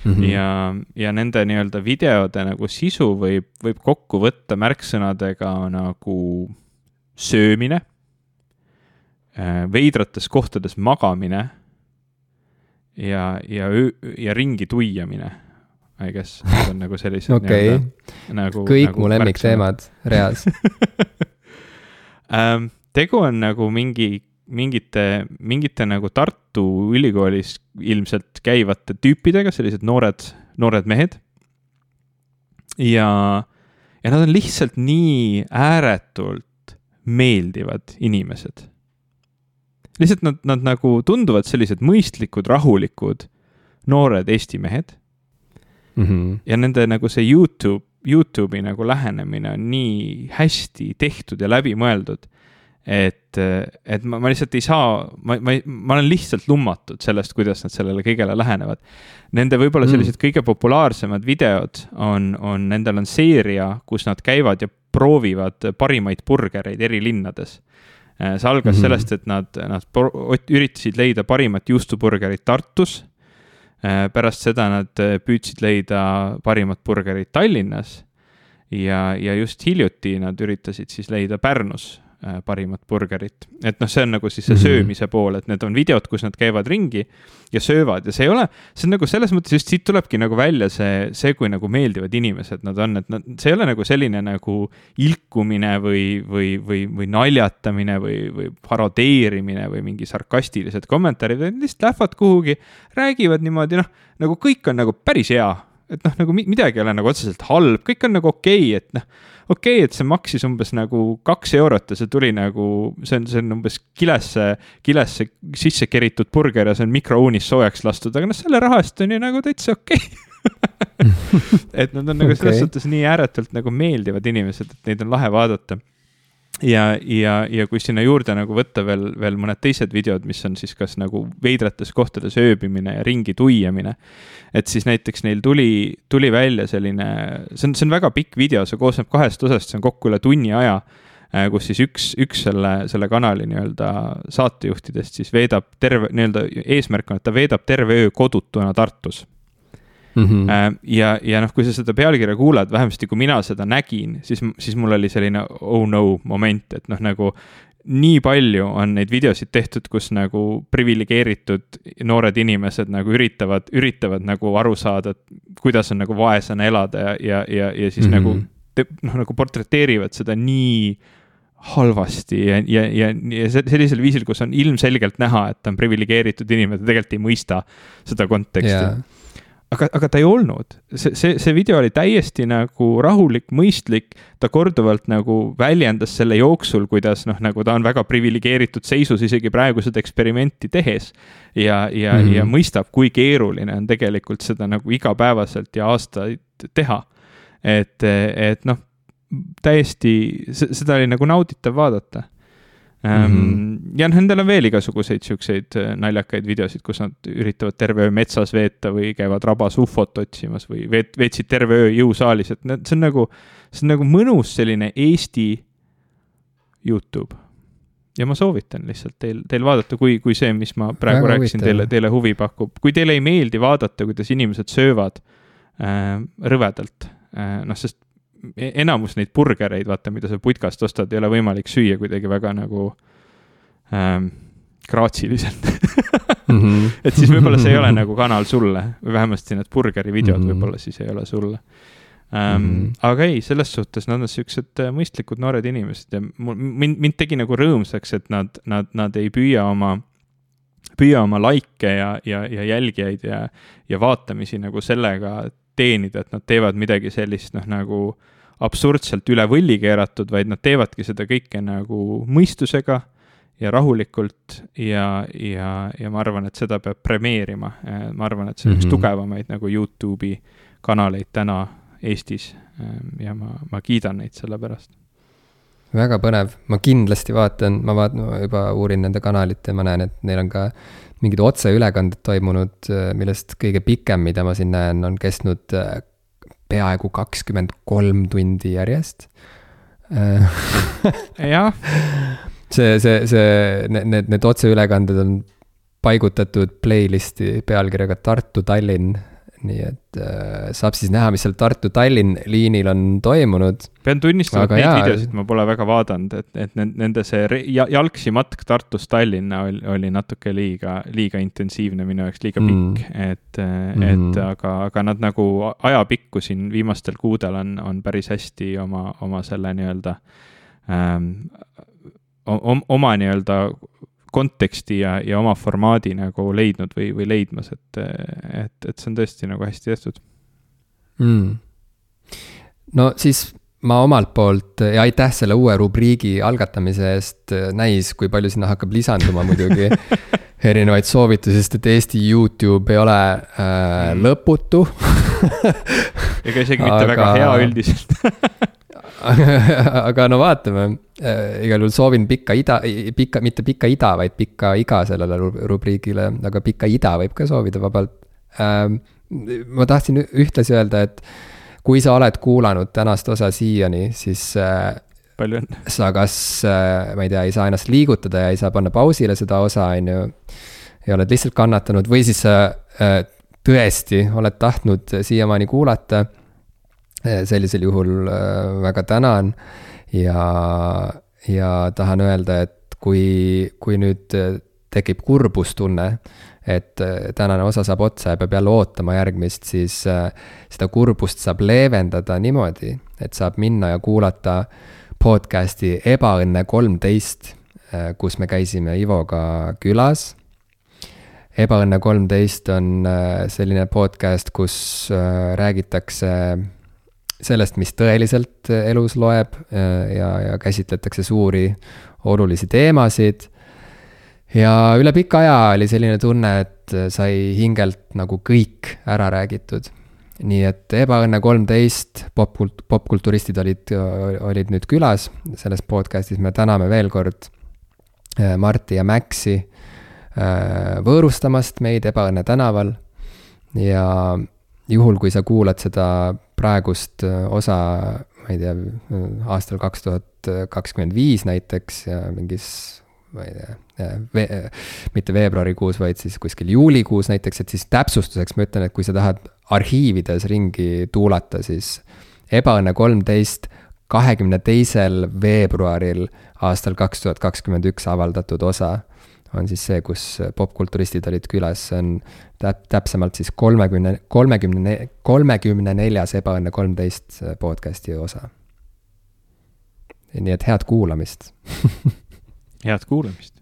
mm. -hmm. ja, ja nende nii-öelda videode nagu sisu võib, võib kokku võtta märksõnadega nagu söömine, äh, veidrates kohtades magamine ja, ja, ja ringi tuiamine I guess, need on nagu sellised okay. nagu. kõik nagu mu lemmikteemad reas ähm, tegu on nagu mingi, mingite, mingite nagu Tartu Ülikoolis ilmselt käivate tüüpidega, sellised noored, noored mehed. ja, ja nad on lihtsalt nii ääretult meeldivad inimesed. lihtsalt nad, nad nagu tunduvad sellised mõistlikud, rahulikud noored Eesti mehed mm. -hmm. ja nende nagu see Youtube, Youtube'i nagu lähenemine on nii hästi tehtud ja läbimõeldud. et, et ma, ma lihtsalt ei saa, ma, ma, ma olen lihtsalt lummatud sellest, kuidas nad sellele kõigele lähenevad. Nende võib-olla mm. sellised mm. kõige populaarsemad videod on, on, nendel on seeria, kus nad käivad ja proovivad parimaid burgereid eri linnades see algas mm -hmm. sellest, et nad, nad üritasid leida parimat juustuburgerit Tartus pärast seda nad äh, püüdsid leida parimat burgerit Tallinnas. Ja, ja just hiljuti nad üritasid siis leida Pärnus Äh, parimat burgerit. et noh, see on nagu siis see mm -hmm. söömise pool, et need on videod, kus nad käivad ringi ja söövad ja see ei ole, see on nagu selles mõttes just siit tulebki nagu välja see, see, kui nagu meeldivad inimesed nad on, et nad, see ei ole nagu selline nagu ilkumine või, või, või, või naljatamine või, või parodeerimine või mingi sarkastilised kommentaarid, vaid lihtsalt lähevad kuhugi, räägivad niimoodi, noh, nagu kõik on nagu päris hea et noh, nagu midagi ei ole nagu otseselt halb, kõik on nagu okei okay,, et noh, okei okay,, et see maksis umbes nagu kaks eurot ja see tuli nagu, see on, see on umbes kilesse, kilesse sisse keritud burger ja see on mikrouunis soojaks lastud, aga noh, selle raha eest on ju nagu täitsa okei okay. et nad on nagu selles okay. suhtes nii ääretult nagu meeldivad inimesed, et neid on lahe vaadata ja, ja, ja kui sinna juurde nagu võtta veel, veel mõned teised videod, mis on siis kas nagu veidrates kohtades ööbimine ja ringi tuiamine. et siis näiteks neil tuli, tuli välja selline, see on, see on väga pikk video, see koosneb kahest osast, see on kokku üle tunni aja. Äh, kus siis üks, üks selle, selle kanali nii-öelda saatejuhtidest siis veedab terve, nii-öelda eesmärk on, et ta veedab terve öö kodutuna Tartus Mm -hmm. ja, ja noh, kui sa seda pealkirja kuulad, vähemasti kui mina seda nägin, siis, siis mul oli selline oh no moment, et noh, nagu nii palju on neid videosid tehtud, kus nagu priviligeeritud noored inimesed nagu üritavad, üritavad nagu aru saada, et kuidas on nagu vaesena elada ja, ja, ja, siis mm -hmm. nagu noh, nagu portreteerivad seda nii halvasti ja, ja, ja, ja sellisel viisil, kus on ilmselgelt näha, et ta on priviligeeritud inimene, ta tegelikult ei mõista seda konteksti yeah aga, aga ta ei olnud, see, see, see video oli täiesti nagu rahulik, mõistlik, ta korduvalt nagu väljendas selle jooksul, kuidas noh, nagu ta on väga priviligeeritud seisus isegi praegu seda eksperimenti tehes. ja, ja mm, -hmm. ja mõistab, kui keeruline on tegelikult seda nagu igapäevaselt ja aastaid teha. et, et noh, täiesti, seda oli nagu nauditav vaadata Mm -hmm. ja noh, nendel on veel igasuguseid siukseid äh, naljakaid videosid, kus nad üritavad terve öö metsas veeta või käivad rabas ufot otsimas või veet-, veetsid terve öö jõusaalis, et need, see on nagu, see on nagu mõnus selline Eesti Youtube. ja ma soovitan lihtsalt teil, teil vaadata, kui, kui see, mis ma praegu Väga rääkisin, teile, teile huvi pakub. kui teile ei meeldi vaadata, kuidas inimesed söövad äh, rõvedalt äh,, noh, sest enamus neid burgereid, vaata, mida sa putkast ostad, ei ole võimalik süüa kuidagi väga nagu ähm, graatsiliselt mm. -hmm. et siis võib-olla see ei ole nagu kanal sulle või vähemasti need burgeri videod mm -hmm. võib-olla siis ei ole sulle ähm,. Mm -hmm. aga ei, selles suhtes nad on siuksed äh, mõistlikud noored inimesed ja mul, mind, mind tegi nagu rõõmsaks, et nad, nad, nad ei püüa oma püüa oma likee ja, ja, ja jälgijaid ja, ja vaatamisi nagu sellega teenida, et nad teevad midagi sellist, noh, nagu absurdselt üle võlli keeratud, vaid nad teevadki seda kõike nagu mõistusega ja rahulikult ja, ja, ja ma arvan, et seda peab premeerima. ma arvan, et see on mm -hmm. üks mhm. tugevamaid nagu Youtube'i kanaleid täna Eestis ja ma, ma kiidan neid selle pärast väga põnev, ma kindlasti vaatan, ma vaatan, ma juba uurin nende kanalit ja ma näen, et neil on ka mingid otseülekanded toimunud, millest kõige pikem, mida ma siin näen, on kestnud äh, peaaegu kakskümmend kolm tundi järjest. Äh, jah. see, see, see, need, need, otseülekanded on paigutatud playlist'i pealkirjaga Tartu-Tallinn nii et äh, saab siis näha, mis seal Tartu-Tallinn liinil on toimunud. pean tunnistama, et neid jaa, videosid ma pole väga vaadanud, et, et nende see jalgsi matk Tartust Tallinna oli, oli natuke liiga, liiga intensiivne minu jaoks, liiga pikk mm., et mm., et aga, aga nad nagu ajapikku siin viimastel kuudel on, on päris hästi oma, oma selle nii-öelda ähm, oma nii-öelda konteksti ja, ja oma formaadi nagu leidnud või, või leidmas, et, et, et see on tõesti nagu hästi tehtud. Mm.. no siis ma omalt poolt ja aitäh selle uue rubriigi algatamise eest, näis, kui palju sinna hakkab lisanduma muidugi erinevaid soovitusi, sest et Eesti Youtube ei ole äh, mm. lõputu. Ega isegi mitte aga... väga hea üldiselt aga no vaatame, äh, igal juhul soovin pikka ida, pikka, mitte pikka ida, vaid pikka iga sellele rubriigile, aga pikka ida võib ka soovida vabalt. Ähm, ma tahtsin ühtlasi öelda, et kui sa oled kuulanud tänast osa siiani, siis äh, palju õnne. sa kas, äh, ma ei tea, ei saa ennast liigutada ja ei saa panna pausile seda osa, on ju. ja oled lihtsalt kannatanud või siis sa tõesti oled tahtnud siiamaani kuulata sellisel juhul eh, väga tänan ja, ja tahan öelda, et kui, kui nüüd eh, tekib kurbustunne, et tänane osa saab otsa ja peab jälle ootama järgmist, siis seda kurbust saab leevendada niimoodi, et saab minna ja kuulata podcast'i Ebaõnne kolmteist, kus me käisime Ivoga külas. Ebaõnne kolmteist on selline podcast, kus räägitakse sellest, mis tõeliselt äh, elus loeb äh, ja, ja käsitletakse suuri olulisi teemasid. ja üle pika aja oli selline tunne, et äh, sai hingelt nagu kõik ära räägitud. nii et Ebaõnne kolmteist popkult-, popkulturistid olid, olid nüüd külas selles podcast'is, me täname veel kord Marti ja Maxi võõrustamast meid Ebaõnne tänaval ja juhul, kui sa kuulad seda praegust äh, osa, ma ei tea, aastal kaks tuhat kakskümmend viis näiteks ja mingis, ma ei tea, ve-, mitte veebruarikuus, vaid siis kuskil juulikuus näiteks, et siis täpsustuseks ma ütlen, et kui sa tahad arhiivides ringi tuulata, siis Ebaõnne kolmteist kahekümne teisel veebruaril aastal kaks tuhat kakskümmend üks avaldatud osa on siis see, kus popkulturistid olid külas, see on täp-, täpsemalt siis kolmekümne, kolmekümne, kolmekümne neljas Ebaõnne kolmteist podcast'i osa. nii et head kuulamist head kuulamist